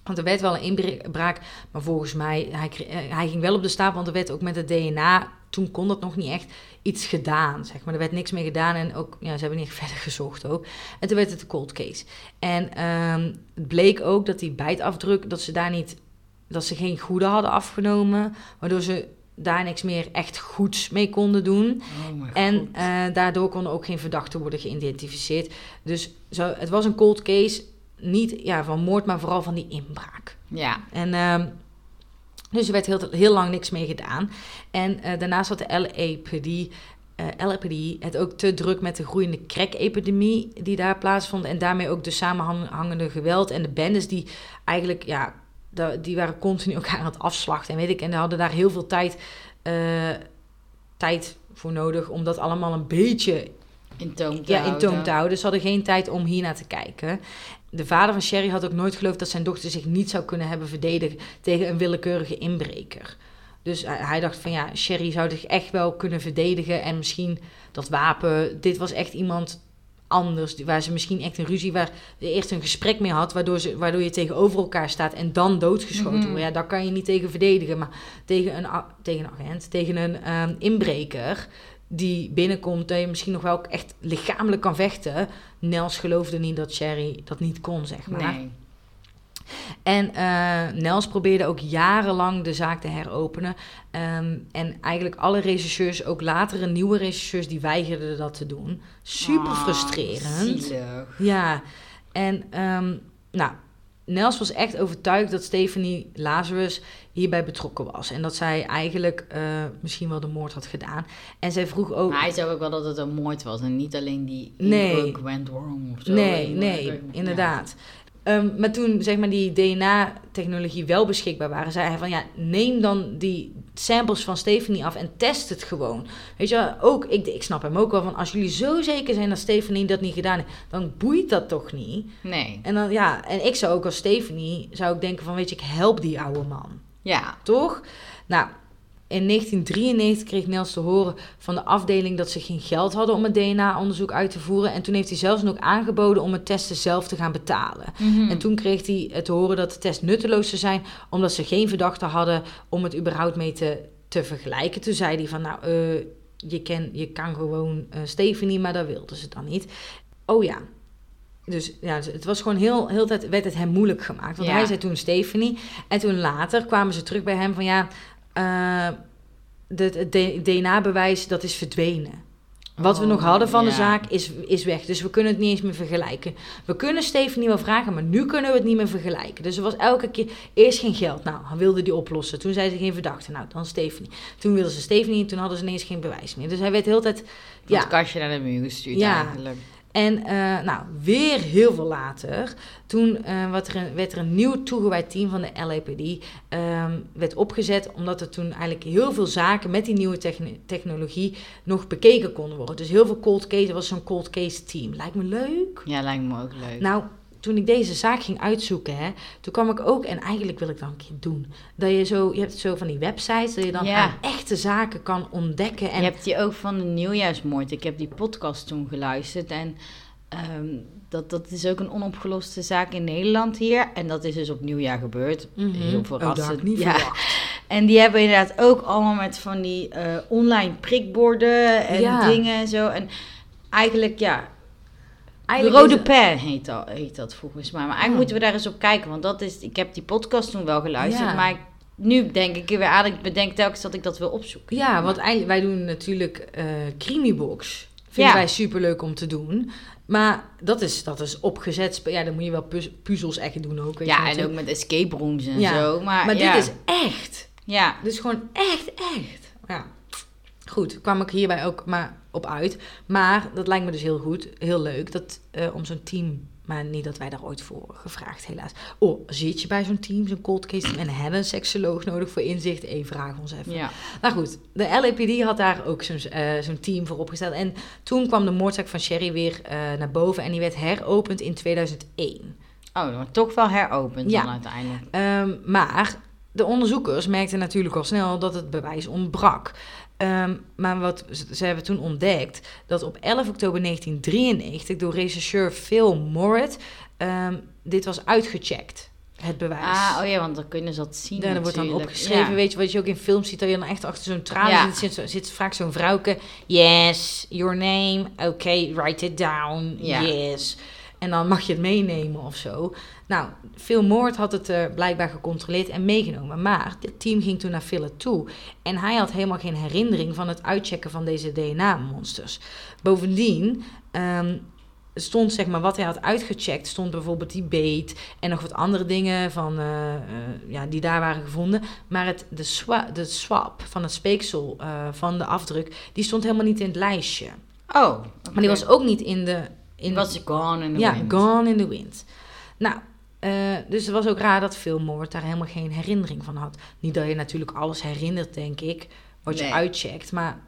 Want er werd wel een inbraak, maar volgens mij, hij, eh, hij ging wel op de stapel, want er werd ook met het DNA, toen kon dat nog niet echt, iets gedaan, zeg maar. Er werd niks meer gedaan en ook, ja, ze hebben niet verder gezocht ook. En toen werd het een cold case. En ehm, het bleek ook dat die bijtafdruk, dat ze daar niet, dat ze geen goede hadden afgenomen, waardoor ze daar niks meer echt goeds mee konden doen. oh En eh, daardoor konden ook geen verdachten worden geïdentificeerd. Dus zo, het was een cold case, niet ja, van moord, maar vooral van die inbraak. Ja, En ehm, dus er werd heel, heel lang niks mee gedaan. En eh, daarnaast had de LAPD, eh, LAPD het ook te druk met de groeiende crack-epidemie die daar plaatsvond. En daarmee ook de samenhangende geweld en de bendes die eigenlijk, ja, die waren continu elkaar aan het afslachten. En weet ik, en die hadden daar heel veel tijd, eh, tijd voor nodig om dat allemaal een beetje in toom te ja, in houden. toom te houden. Dus ze hadden geen tijd om hier naar te kijken. De vader van Sherry had ook nooit geloofd dat zijn dochter zich niet zou kunnen hebben verdedigen tegen een willekeurige inbreker. Dus hij, dacht van ja, Sherry zou zich echt wel kunnen verdedigen en misschien dat wapen. Dit was echt iemand anders, waar ze misschien echt een ruzie, waar je eerst een gesprek mee had, waardoor, ze, waardoor je tegenover elkaar staat en dan doodgeschoten Mhm. wordt. Ja, daar kan je niet tegen verdedigen, maar tegen een, tegen een agent, tegen een ehm, inbreker die binnenkomt, dat je misschien nog wel echt lichamelijk kan vechten. Nels geloofde niet dat Sherry dat niet kon, zeg maar. Nee. En eh, Nels probeerde ook jarenlang de zaak te heropenen. Ehm, en eigenlijk alle regisseurs, ook latere nieuwe regisseurs, die weigerden dat te doen. Super Ah, frustrerend. zielig. Ja, en ehm, nou, Nels was echt overtuigd dat Stephanie Lazarus hierbij betrokken was. En dat zij eigenlijk eh, misschien wel de moord had gedaan. En zij vroeg ook... Maar hij zei ook wel dat het een moord was en niet alleen die Nee. went wrong of zo. Nee, En, nee, inderdaad. Ehm, maar toen zeg maar, die DNA-technologie wel beschikbaar waren, zei hij van ja, neem dan die samples van Stephanie af en test het gewoon. Weet je, ook, ik, ik snap hem ook wel van als jullie zo zeker zijn dat Stephanie dat niet gedaan heeft, dan boeit dat toch niet. Nee. En dan ja, en ik zou ook als Stephanie, zou ik denken van weet je, ik help die oude man. Ja. Toch? Nou, in 1993 kreeg Nels te horen van de afdeling dat ze geen geld hadden om het DNA-onderzoek uit te voeren. En toen heeft hij zelfs nog aangeboden om het testen zelf te gaan betalen. Mhm. En toen kreeg hij het te horen dat de test nutteloos zou zijn, omdat ze geen verdachte hadden om het überhaupt mee te, te vergelijken. Toen zei hij van, nou, eh, je, ken, je kan gewoon eh Stephanie, maar dat wilden ze dan niet. Oh ja. Dus ja, het was gewoon heel, heel tijd werd het hem moeilijk gemaakt. Want Ja. hij zei toen Stephanie. En toen later kwamen ze terug bij hem van ja, de- het DNA-bewijs dat is verdwenen. Wat we Oh, nog hadden van de zaak is, is weg. Dus we kunnen het niet eens meer vergelijken. We kunnen Stephanie wel vragen, maar nu kunnen we het niet meer vergelijken. Dus er was elke keer eerst geen geld. Nou, hij wilde die oplossen. Toen zei ze geen verdachte. Nou, dan Stephanie. Toen wilden ze Stephanie en toen hadden ze ineens geen bewijs meer. Dus hij werd de hele tijd... Ja, het kastje naar de muur gestuurd Ja. eigenlijk. En eh, nou, weer heel veel later, toen eh, werd, er een, werd er een nieuw toegewijd team van de LAPD ehm, werd opgezet, omdat er toen eigenlijk heel veel zaken met die nieuwe techn- technologie nog bekeken konden worden. Dus heel veel cold case, er was zo'n cold case team. Lijkt me leuk. Ja, lijkt me ook leuk. Nou, toen ik deze zaak ging uitzoeken, hè, toen kwam ik ook, en eigenlijk wil ik dat een keer doen, dat je zo, je hebt zo van die websites, dat je dan Ja. aan echte zaken kan ontdekken. En Je hebt die ook van de nieuwjaarsmoord. Ik heb die podcast toen geluisterd. En ehm, dat, dat is ook een onopgeloste zaak in Nederland hier. En dat is dus op nieuwjaar gebeurd. Mhm. Heel Oh, dat had verrassend. ik niet ja. verwacht. En die hebben inderdaad ook allemaal met van die eh, online prikborden en Ja. dingen en zo. En eigenlijk, ja, de rode pen heet dat, heet dat volgens mij. Maar eigenlijk Oh. moeten we daar eens op kijken. Want dat is, ik heb die podcast toen wel geluisterd. Ja. Maar ik- nu denk ik er weer aan. Ik bedenk telkens dat ik dat wil opzoeken. Ja, want eigenlijk, wij doen natuurlijk eh Creamybox. Vinden Ja. wij superleuk om te doen. Maar dat is, dat is opgezet. Ja, dan moet je wel puz- puzzels echt doen ook. Weet je Ja, en natuurlijk. ook met escape rooms en Ja, zo. Maar, Maar dit is echt. Ja, is gewoon echt, echt. Ja. Goed, kwam ik hierbij ook maar op uit. Maar dat lijkt me dus heel goed, heel leuk, dat, eh, om zo'n team... Maar niet dat wij daar ooit voor gevraagd, helaas. Oh, zit je bij zo'n team, zo'n cold case team... en hebben een seksoloog nodig voor inzicht? Even vraag ons even. ja. Nou goed, de LAPD had daar ook zo'n eh, zo'n team voor opgesteld. En toen kwam de moordzaak van Sherry weer eh, naar boven... en die werd heropend in 2001. Oh, maar toch wel heropend Ja. dan uiteindelijk. Ehm, maar de onderzoekers merkten natuurlijk al snel dat het bewijs ontbrak. Ehm, maar wat ze hebben toen ontdekt dat op 11 oktober 1993 door rechercheur Phil Morritt ehm, dit was uitgecheckt, het bewijs. Ah, oh ja, want dan kunnen ze dat zien Ja, er wordt dan opgeschreven, Ja. weet je wat je ook in films ziet, dat je dan echt achter zo'n tralie Ja. zit, zit, vaak zo'n vrouwke. Yes, your name, okay, write it down, yes. En dan mag je het meenemen of zo. Nou, Phil Moord had het eh, blijkbaar gecontroleerd en meegenomen. Maar het team ging toen naar Phil toe. En hij had helemaal geen herinnering van het uitchecken van deze DNA-monsters. Bovendien ehm, stond zeg maar wat hij had uitgecheckt, stond bijvoorbeeld die beet en nog wat andere dingen van, eh, eh, ja, die daar waren gevonden. Maar het, de, swa de swap van het speeksel eh, van de afdruk, die stond helemaal niet in het lijstje. Oh, Maar die was ook niet in de... In, Die was gone in the ja, wind. gone in the wind. Nou, eh, dus het was ook raar dat Moord daar helemaal geen herinnering van had. Niet dat je natuurlijk alles herinnert, denk ik, wat je uitcheckt. Maar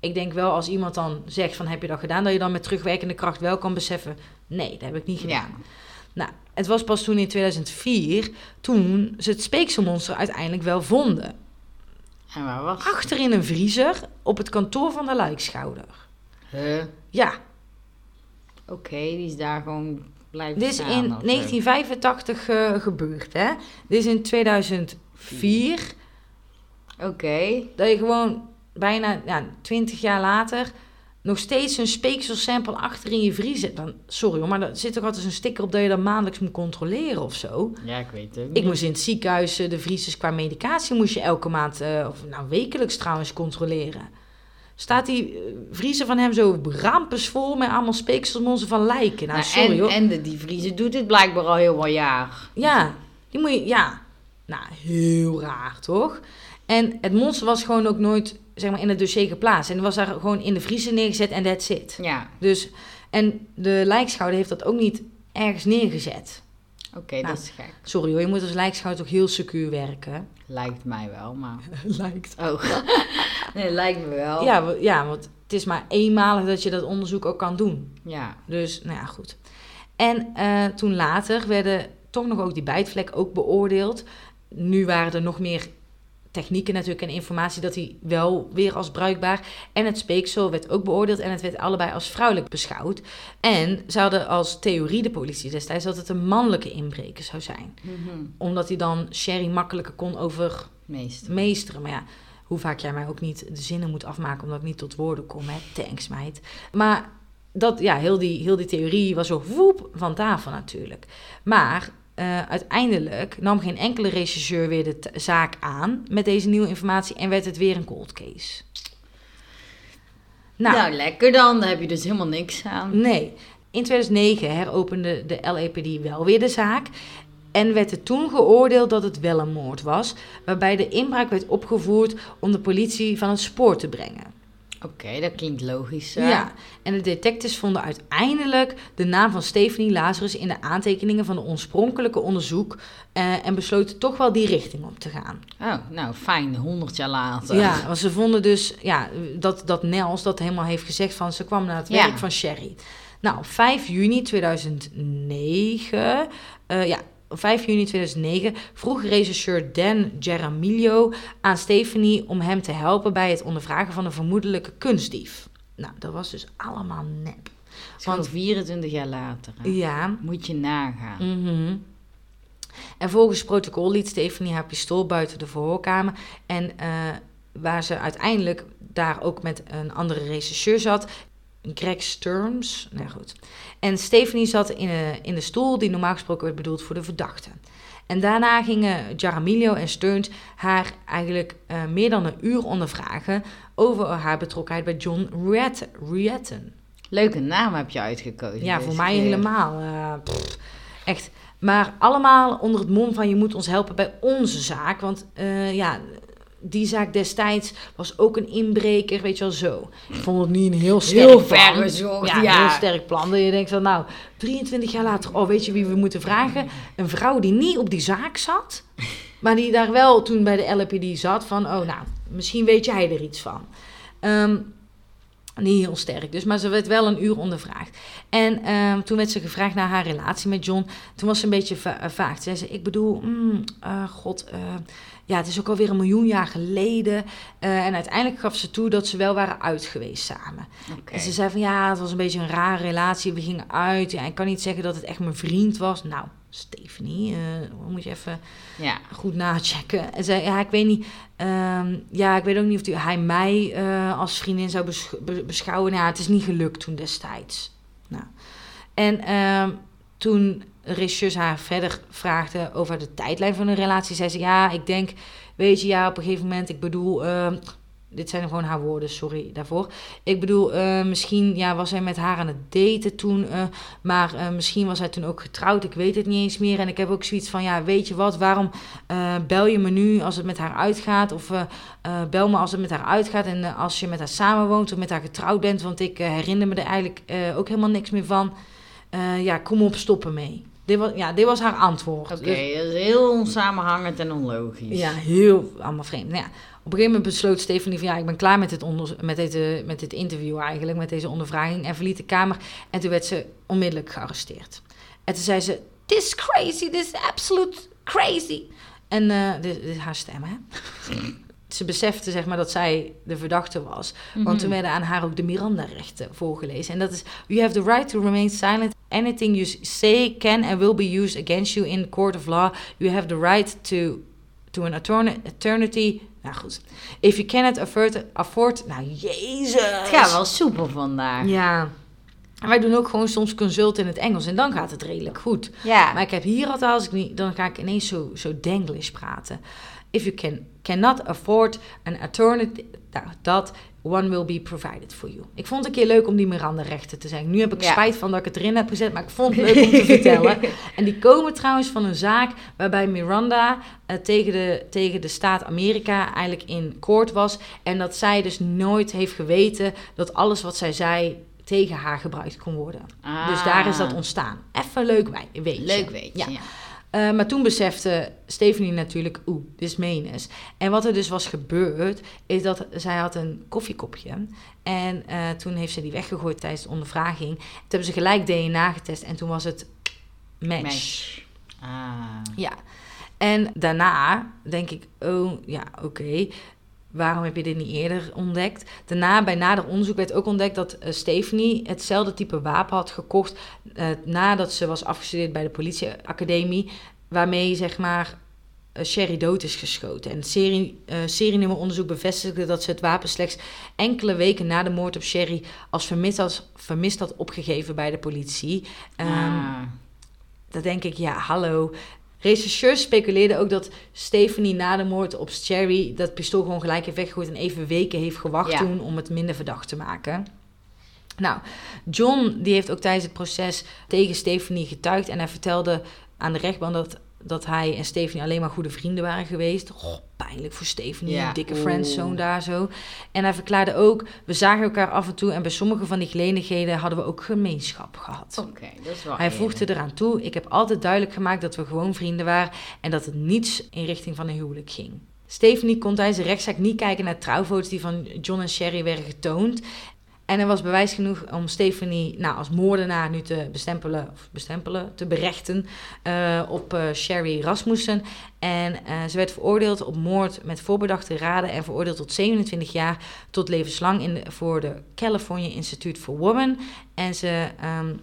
ik denk wel als iemand dan zegt van heb je dat gedaan, dat je dan met terugwerkende kracht wel kan beseffen, nee, dat heb ik niet gedaan. Ja. Nou, het was pas toen in 2004, toen ze het speekselmonster uiteindelijk wel vonden. En waar was Achter in een vriezer op het kantoor van de Lijkschouder. Huh? Ja, Oké, die is daar gewoon blijven Dit is staan in of zo. 1985 eh, gebeurd, hè? Dit is in 2004. Oké. Dat je gewoon bijna ja, 20 jaar later nog steeds een speekselsample achter in je vriezer. Dan, sorry hoor, maar er zit toch altijd een sticker op dat je dat maandelijks moet controleren of zo. Ja, ik weet het. Ik moest in het ziekenhuis eh, de vriezers qua medicatie moest je elke maand, eh, of nou wekelijks trouwens, controleren. Staat die eh, vriezer van hem zo rampensvol met allemaal speekselmonster van lijken? Nou, Nou, sorry en, hoor. en de dievrieze doet het blijkbaar al heel wat jaar. Ja, die moet je, ja. Nou, heel raar, toch? En het monster was gewoon ook nooit, zeg maar, in het dossier geplaatst. En was daar gewoon in de vriezer neergezet en that's it. Ja, Dus, en de lijkschouder heeft dat ook niet ergens neergezet. Oké, Nou. dat is gek. Sorry hoor, je moet als lijkschouder toch heel secuur werken. Lijkt mij wel, maar... Lijkt. Oh, nee, lijkt me wel. Ja, ja, want het is maar eenmalig dat je dat onderzoek ook kan doen. Ja. Dus, nou ja, goed. En eh, toen later werden toch nog ook die bijtvlek ook beoordeeld. Nu waren er nog meer technieken natuurlijk en informatie dat hij wel weer als bruikbaar. En het speeksel werd ook beoordeeld en het werd allebei als vrouwelijk beschouwd. En ze hadden als theorie de politie destijds dat het een mannelijke inbreker zou zijn. Mhm. Omdat hij dan Sherry makkelijker kon overmeesteren. Meest. Maar ja, hoe vaak jij mij ook niet de zinnen moet afmaken omdat ik niet tot woorden kom. Hè? Thanks, meid. Maar dat, ja, heel die, heel die theorie was zo woep van tafel natuurlijk. Maar eh, uiteindelijk nam geen enkele rechercheur weer de zaak aan met deze nieuwe informatie en werd het weer een cold case. Nou, Nou, lekker dan. Daar heb je dus helemaal niks aan. nee. In 2009 heropende de LAPD wel weer de zaak. En werd er toen geoordeeld dat het wel een moord was, waarbij de inbraak werd opgevoerd om de politie van het spoor te brengen. Oké, dat klinkt logisch. Ja. en de detectives vonden uiteindelijk de naam van Stephanie Lazarus in de aantekeningen van de oorspronkelijke onderzoek eh, en besloten toch wel die richting op te gaan. Oh, nou fijn, honderd jaar later. Ja, want ze vonden dus ja, dat, dat Nels dat helemaal heeft gezegd van ze kwam naar het Ja. werk van Sherry. Nou, op 5 juni 2009, eh, ja, 5 juni 2009 vroeg rechercheur Dan Jaramillo aan Stephanie om hem te helpen bij het ondervragen van een vermoedelijke kunstdief. Nou, dat was dus allemaal nep. Want- 24 jaar later. hè. Ja. Moet je nagaan. mhm. En volgens protocol liet Stephanie haar pistool buiten de verhoorkamer. En eh, waar ze uiteindelijk daar ook met een andere rechercheur zat, Greg Sturms. Nou goed. En Stephanie zat in, een, in de stoel die normaal gesproken werd bedoeld voor de verdachte. En daarna gingen Jaramillo en Stearns haar eigenlijk eh, meer dan een uur ondervragen over haar betrokkenheid bij John Ruetten. Leuke naam heb je uitgekozen. Ja, voor mij helemaal. Uh, echt. Maar allemaal onder het mom van je moet ons helpen bij onze zaak. Want uh, ja, die zaak destijds was ook een inbreker, weet je wel zo. Ik vond het niet een heel sterk heel plan. Ja, ja, heel sterk plan. Dat je denkt van, nou, 23 jaar later, oh, weet je wie we moeten vragen? Een vrouw die niet op die zaak zat, maar die daar wel toen bij de LPD zat van, oh, nou, misschien weet jij er iets van. Um, niet heel sterk dus, maar ze werd wel een uur ondervraagd. En uh, toen werd ze gevraagd naar haar relatie met John. Toen was ze een beetje va vaag. Zei ze, ik bedoel, mm, uh, god, uh, ja, het is ook alweer een miljoen jaar geleden. Uh, en uiteindelijk gaf ze toe dat ze wel waren uit geweest samen. Okay. En ze zei van, ja, het was een beetje een rare relatie. We gingen uit. Ja, ik kan niet zeggen dat het echt mijn vriend was. Nou, Stephanie, moet je even ja. goed nachecken. En zei, ja, ik weet niet... Um, ja, ik weet ook niet of hij mij uh, als vriendin zou besch beschouwen. Nou, het is niet gelukt toen destijds. Nou. En um, toen regisseurs haar verder vraagde over de tijdlijn van een relatie, zei ze: Ja, ik denk, weet je, ja, op een gegeven moment, ik bedoel, uh, dit zijn gewoon haar woorden, sorry daarvoor. Ik bedoel, uh, misschien ja, was hij met haar aan het daten toen, uh, maar uh, misschien was hij toen ook getrouwd. Ik weet het niet eens meer. En ik heb ook zoiets van, ja, weet je wat, waarom bel je me nu als het met haar uitgaat? Of bel me als het met haar uitgaat en als je met haar samenwoont of met haar getrouwd bent, want ik herinner me er eigenlijk ook helemaal niks meer van. ja, kom op, stoppen mee. Dit was, ja, dit was haar antwoord. Oké, okay, dus, dat is heel onsamenhangend en onlogisch. Ja, heel allemaal vreemd. Nou ja, op een gegeven moment besloot Stephanie van ja, ik ben klaar met dit, onder, met, deze, met dit interview eigenlijk, met deze ondervraging. En verliet de kamer. En toen werd ze onmiddellijk gearresteerd. En toen zei ze: This is crazy, this is absolute crazy. En uh, dit, dit is haar stem, hè? ze besefte zeg maar dat zij de verdachte was. Want toen mhm. werden aan haar ook de Miranda-rechten voorgelezen. En dat is: You have the right to remain silent. Anything you say can and will be used against you in court of law. You have the right to, to an eternity nou goed. If you cannot afford... afford nou, jezus. Het gaat wel soepel vandaag. Ja. En wij doen ook gewoon soms consult in het Engels. En dan gaat het redelijk goed. Ja. Maar ik heb hier altijd, als ik niet... Dan ga ik ineens zo, zo Denglish praten. If you can, cannot afford an eternity... Nou, dat one will be provided for you. Ik vond het een keer leuk om die Miranda-rechten te zeggen. Nu heb ik spijt van dat ik het erin heb gezet, maar ik vond het leuk om te vertellen. En die komen trouwens van een zaak waarbij Miranda uh, tegen, de, tegen de staat Amerika eigenlijk in koord was. En dat zij dus nooit heeft geweten dat alles wat zij zei tegen haar gebruikt kon worden. Dus daar is dat ah. ontstaan. Even leuk weet Leuk weet ja. ja. Uh, maar toen besefte Stephanie natuurlijk, oeh, dit is menens. En wat er dus was gebeurd, is dat zij had een koffiekopje. En uh, toen heeft ze die weggegooid tijdens de ondervraging. Toen hebben ze gelijk DNA getest en toen was het match. match. Ah. Ja. En daarna denk ik, oh ja, oké. Waarom heb je dit niet eerder ontdekt? Daarna, bij nader onderzoek, werd ook ontdekt dat uh, Stephanie hetzelfde type wapen had gekocht. Uh, nadat ze was afgestudeerd bij de politieacademie. Waarmee, zeg maar, uh, Sherry dood is geschoten. En het serie, serienummeronderzoek bevestigde dat ze het wapen slechts enkele weken na de moord op Sherry als vermist had, vermist had opgegeven bij de politie. Um, ah. Dan denk ik, ja, hallo. Rechercheurs speculeerden ook dat Stephanie na de moord op Cherry dat pistool gewoon gelijk heeft weggegooid en even weken heeft gewacht toen om het minder verdacht te maken. Nou, John die heeft ook tijdens het proces tegen Stephanie getuigd en hij vertelde aan de rechtbank dat dat hij en Stephanie alleen maar goede vrienden waren geweest. Pijnlijk voor Stephanie, ja. dikke friendzone daar zo. En hij verklaarde ook, we zagen elkaar af en toe... en bij sommige van die gelegenheden hadden we ook gemeenschap gehad. Oké, dat is wel Hij voegde eraan toe, ik heb altijd duidelijk gemaakt dat we gewoon vrienden waren... en dat het niets in richting van een huwelijk ging. Stephanie kon tijdens de rechtszaak niet kijken naar trouwfoto's die van John en Sherry werden getoond. En er was bewijs genoeg om Stephanie nou, als moordenaar nu te bestempelen, of bestempelen, te berechten uh, op uh, Sherry Rasmussen. En uh, ze werd veroordeeld op moord met voorbedachte raden en veroordeeld tot 27 jaar tot levenslang in voor de California Institute for Women. En ze um,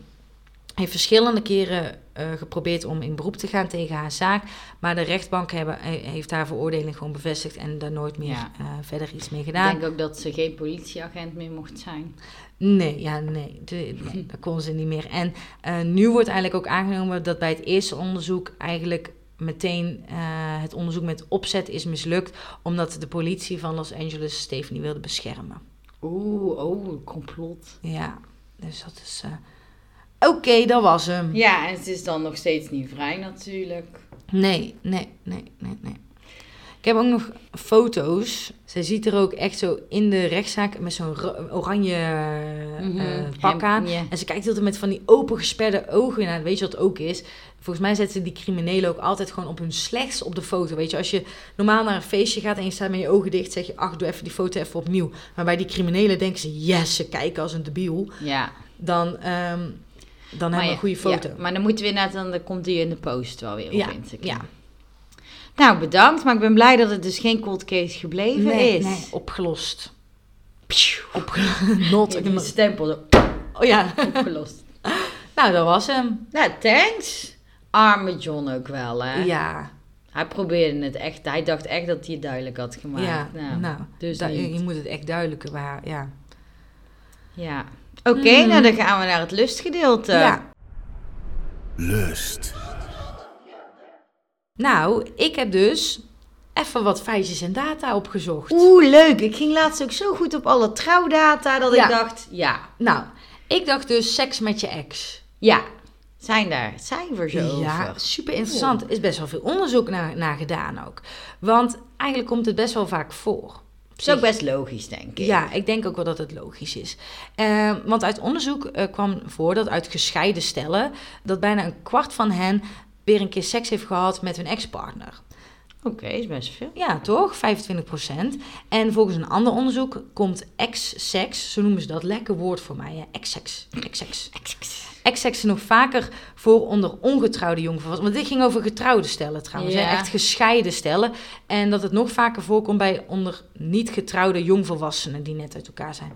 heeft verschillende keren uh, geprobeerd om in beroep te gaan tegen haar zaak. Maar de rechtbank hebben, heeft haar veroordeling gewoon bevestigd en daar nooit meer ja. uh, verder iets mee gedaan. Ik denk ook dat ze geen politieagent meer mocht zijn. Nee, ja, nee, de, nee dat kon ze niet meer. En uh, nu wordt eigenlijk ook aangenomen dat bij het eerste onderzoek eigenlijk meteen eh, het onderzoek met opzet is mislukt, omdat de politie van Los Angeles Stephanie wilde beschermen. Oeh, oh, complot. Ja, dus dat is. Oké, dat was hem. Ja, en het is dan nog steeds niet vrij natuurlijk. Nee, nee, nee, nee, nee. Ik heb ook nog foto's. Zij ziet er ook echt zo in de rechtszaak met zo'n oranje eh, Mhm. eh, pak aan. En ze kijkt altijd met van die open gesperde ogen. Nou, weet je wat ook is? Volgens mij zetten die criminelen ook altijd gewoon op hun slechts op de foto. Weet je, als je normaal naar een feestje gaat en je staat met je ogen dicht, zeg je, ach, doe even die foto even opnieuw. Maar bij die criminelen denken ze, yes, ze kijken als een debiel. Ja. Dan, ehm, dan hebben we een goede foto. ja, maar dan moeten we net, dan dan komt die in de post wel weer op Ja, Instagram. ja. Nou, bedankt. Maar ik ben blij dat het dus geen cold case gebleven Nee, is. nee, opgelost. Opgelost. Not Die stempel Oh ja. opgelost. Nou, dat was hem. nou, thanks. Arme John ook wel, hè? Ja. Hij probeerde het echt. Hij dacht echt dat hij het duidelijk had gemaakt. ja. Nou, Nou, dus niet. je moet het echt duidelijker waar. Ja. Ja. Oké, nou dan gaan we naar het lustgedeelte. ja. Lust. Nou, ik heb dus even wat feitjes en data opgezocht. Oeh, leuk. Ik ging laatst ook zo goed op alle trouwdata dat Ja. ik dacht, ja, Nou, ik dacht dus seks met je ex. ja. Zijn daar cijfers Ja, over? super interessant. Er is best wel veel onderzoek naar, naar gedaan ook. Want eigenlijk komt het best wel vaak voor. Is ook best logisch, denk ik. Ja, ik denk ook wel dat het logisch is. Eh, want uit onderzoek eh, kwam voor dat uit gescheiden stellen... dat bijna een kwart van hen weer een keer seks heeft gehad met hun ex-partner. Oké, is best veel. Ja, toch? 25% En volgens een ander onderzoek komt ex-seks, zo noemen ze dat, lekker woord voor mij, hè? ex-seks, ex-seks. Ex-seks nog vaker voor onder ongetrouwde jongvolwassenen. Want dit ging over getrouwde stellen trouwens, hè? Ja. echt gescheiden stellen. En dat het nog vaker voorkomt bij onder niet getrouwde jongvolwassenen die net uit elkaar zijn.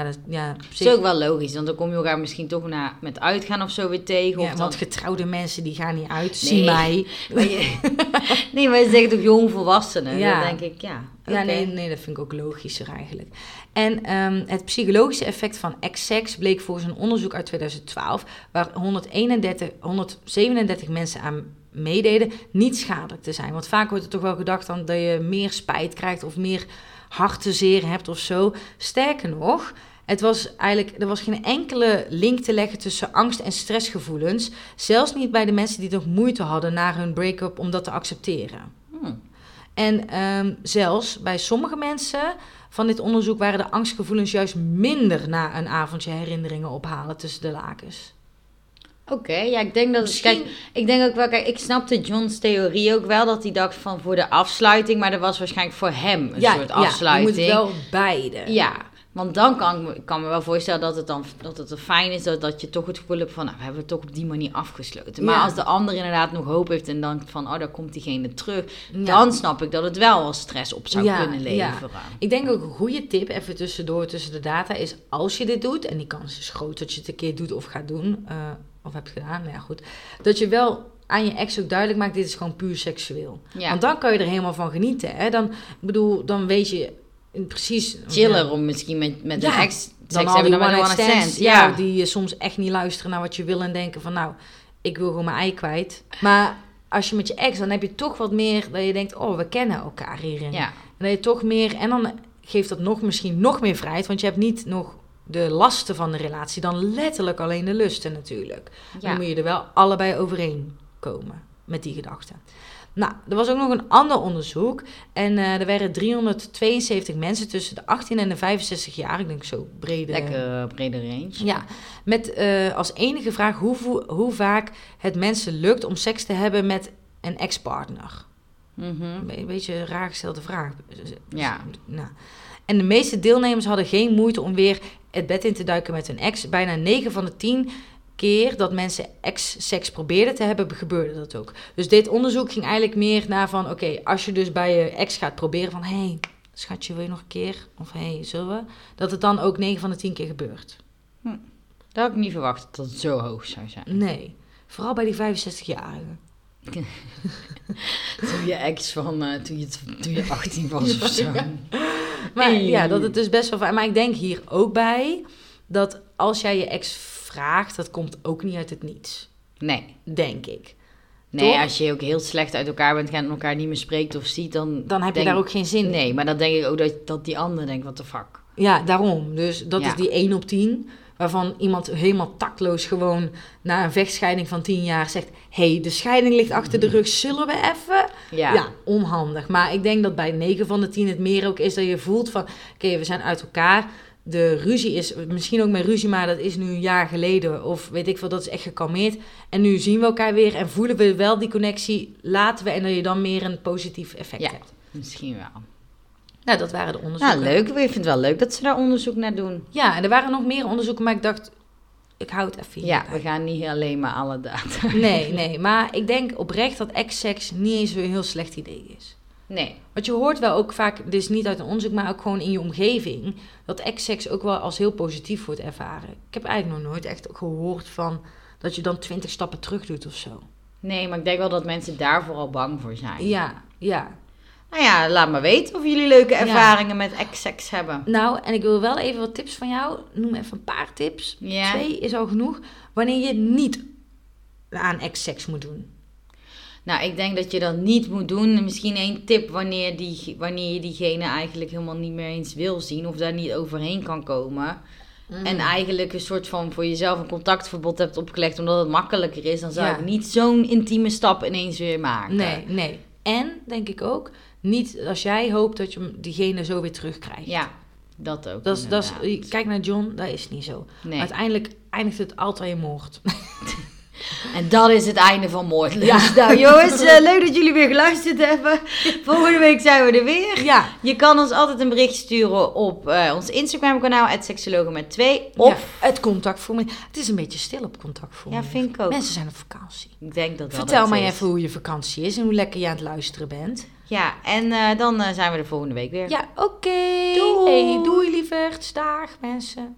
Ja, dat, ja, is ook wel logisch, want dan kom je elkaar misschien toch naar, met uitgaan of zo weer tegen. ja, of dan... want getrouwde mensen die gaan niet uit, Nee. zie mij. Maar je- nee, maar je zegt toch jong volwassenen? Ja. Dan denk ik, ja. Ja, nee, nee, dat vind ik ook logischer eigenlijk. En ehm, het psychologische effect van ex-seks bleek volgens een onderzoek uit 2012, waar 131, 137 mensen aan meededen, niet schadelijk te zijn. Want vaak wordt er toch wel gedacht dan dat je meer spijt krijgt of meer hartzeer hebt of zo. Sterker nog, het was eigenlijk, er was geen enkele link te leggen tussen angst en stressgevoelens. Zelfs niet bij de mensen die nog moeite hadden na hun break-up om dat te accepteren. Hmm. En ehm, zelfs bij sommige mensen van dit onderzoek waren de angstgevoelens juist minder na een avondje herinneringen ophalen tussen de lakens. Oké, ja, ik denk dat... Misschien- Kijk, ik denk ook wel... Kijk, ik snapte John's theorie ook wel, dat hij dacht van voor de afsluiting, maar dat was waarschijnlijk voor hem een soort je afsluiting. moet wel beide. Ja, want dan kan ik kan me wel voorstellen dat het dan dat het fijn is dat, dat je toch het gevoel hebt van, nou, we hebben het toch op die manier afgesloten. Maar Ja. als de ander inderdaad nog hoop heeft en denkt van, oh, daar komt diegene terug, Ja. dan snap ik dat het wel wel stress op zou Ja, kunnen ja. leveren. Ik denk ook een goede tip, even tussendoor tussen de data, is als je dit doet, en die kans is groot dat je het een keer doet of gaat doen, eh, of hebt gedaan, nou ja goed, dat je wel aan je ex ook duidelijk maakt, dit is gewoon puur seksueel. Want dan kan je er helemaal van genieten. Hè? Dan, bedoel, dan weet je precies... Chiller om misschien met, met Ja, een ex dan hebben die dan met een stands, stand. ja. Ja. die eh, soms echt niet luisteren naar wat je wil en denken van nou, ik wil gewoon mijn ei kwijt. Maar als je met je ex, dan heb je toch wat meer dat je denkt, oh, we kennen elkaar hierin. ja. En dat je toch meer, en dan geeft dat nog misschien nog meer vrijheid, want je hebt niet nog de lasten van de relatie, dan letterlijk alleen de lusten natuurlijk. Ja. Dan moet je er wel allebei overeen komen met die gedachten. Nou, er was ook nog een ander onderzoek. En eh, er waren 372 mensen tussen de 18 en de 65 jaar. Ik denk zo brede. Lekker brede range. Ja, met eh, als enige vraag hoe, hoe vaak het mensen lukt om seks te hebben met een ex-partner. Mhm. Een be- beetje een raar gestelde vraag. Ja. Nou. En de meeste deelnemers hadden geen moeite om weer het bed in te duiken met hun ex. Bijna 9 van de 10 keer dat mensen ex-seks probeerden te hebben, gebeurde dat ook. Dus dit onderzoek ging eigenlijk meer naar van... oké, als je dus bij je ex gaat proberen van... hé, hey, schatje, wil je nog een keer? Of hé, hey, zullen we? Dat het dan ook 9 van de 10 keer gebeurt. Dat had ik niet verwacht dat het zo hoog zou zijn. Nee, vooral bij die 65-jarigen. Toen je ex van, eh, toen, je, toen je 18 was of zo. Maar Hey. ja, dat het dus best wel... Maar ik denk hier ook bij... dat als jij je ex vraagt... dat komt ook niet uit het niets. Nee. Denk ik. Nee, Toch? als je ook heel slecht uit elkaar bent gaan en elkaar niet meer spreekt of ziet, dan... Dan heb je denk- daar ook geen zin in. Nee, maar dan denk ik ook dat, dat die ander denkt, wat de fuck. Ja, daarom. Dus dat Ja. is die 1 op 10. Waarvan iemand helemaal tactloos gewoon na een vechtscheiding van 10 jaar zegt... hey, de scheiding ligt achter de rug, zullen we even? Ja. Ja. onhandig. Maar ik denk dat bij 9 van de 10 het meer ook is dat je voelt van... Oké, we zijn uit elkaar. De ruzie is, misschien ook met ruzie, maar dat is nu een jaar geleden. Of weet ik veel, dat is echt gekalmeerd. En nu zien we elkaar weer en voelen we wel die connectie. Laten we en dat je dan meer een positief effect Ja. hebt. Misschien wel. Nou, dat waren de onderzoeken. Nou, leuk. Ik vind het wel leuk dat ze daar onderzoek naar doen. Ja, en er waren nog meer onderzoeken, maar ik dacht, ik hou het even Ja, we gaan niet alleen maar alle data. Nee, nee, maar ik denk oprecht dat ex-seks niet eens een heel slecht idee is. Nee. Want je hoort wel ook vaak, dus niet uit een onderzoek, maar ook gewoon in je omgeving, dat ex-seks ook wel als heel positief wordt ervaren. Ik heb eigenlijk nog nooit echt gehoord van dat je dan twintig stappen terug doet of zo. Nee, maar ik denk wel dat mensen daar vooral bang voor zijn. Ja, ja. Nou ja, laat maar weten of jullie leuke ervaringen met ex-sex hebben. Nou, en ik wil wel even wat tips van jou. Noem even een paar tips. Ja. Twee is al genoeg. Wanneer je niet aan ex-seks moet doen. Nou, ik denk dat je dat niet moet doen. Misschien één tip wanneer, die, wanneer je diegene eigenlijk helemaal niet meer eens wil zien of daar niet overheen kan komen. Mm. En eigenlijk een soort van voor jezelf een contactverbod hebt opgelegd omdat het makkelijker is, dan zou Ja. ik niet zo'n intieme stap ineens weer maken. Nee, nee. En denk ik ook, niet als jij hoopt dat je diegene zo weer terugkrijgt. Ja, dat ook. Dat dat is, kijk naar John, dat is niet zo. Nee. Uiteindelijk eindigt het altijd in moord. En dat is het einde van Moordlust. Nou jongens, eh, leuk dat jullie weer geluisterd hebben. Volgende week zijn we er weer. ja, Je kan ons altijd een bericht sturen op eh, ons Instagram kanaal, seksologen met 2. Of, ja, het contactformulier. Het is een beetje stil op contactformulier. Ja, vind ik ook. Mensen zijn op vakantie. ik denk dat dat Vertel mij is. even hoe je vakantie is en hoe lekker je aan het luisteren bent. Ja, en eh, dan zijn we de volgende week weer. Ja, oké. Doei. Hey, doei lieverds. Dag mensen.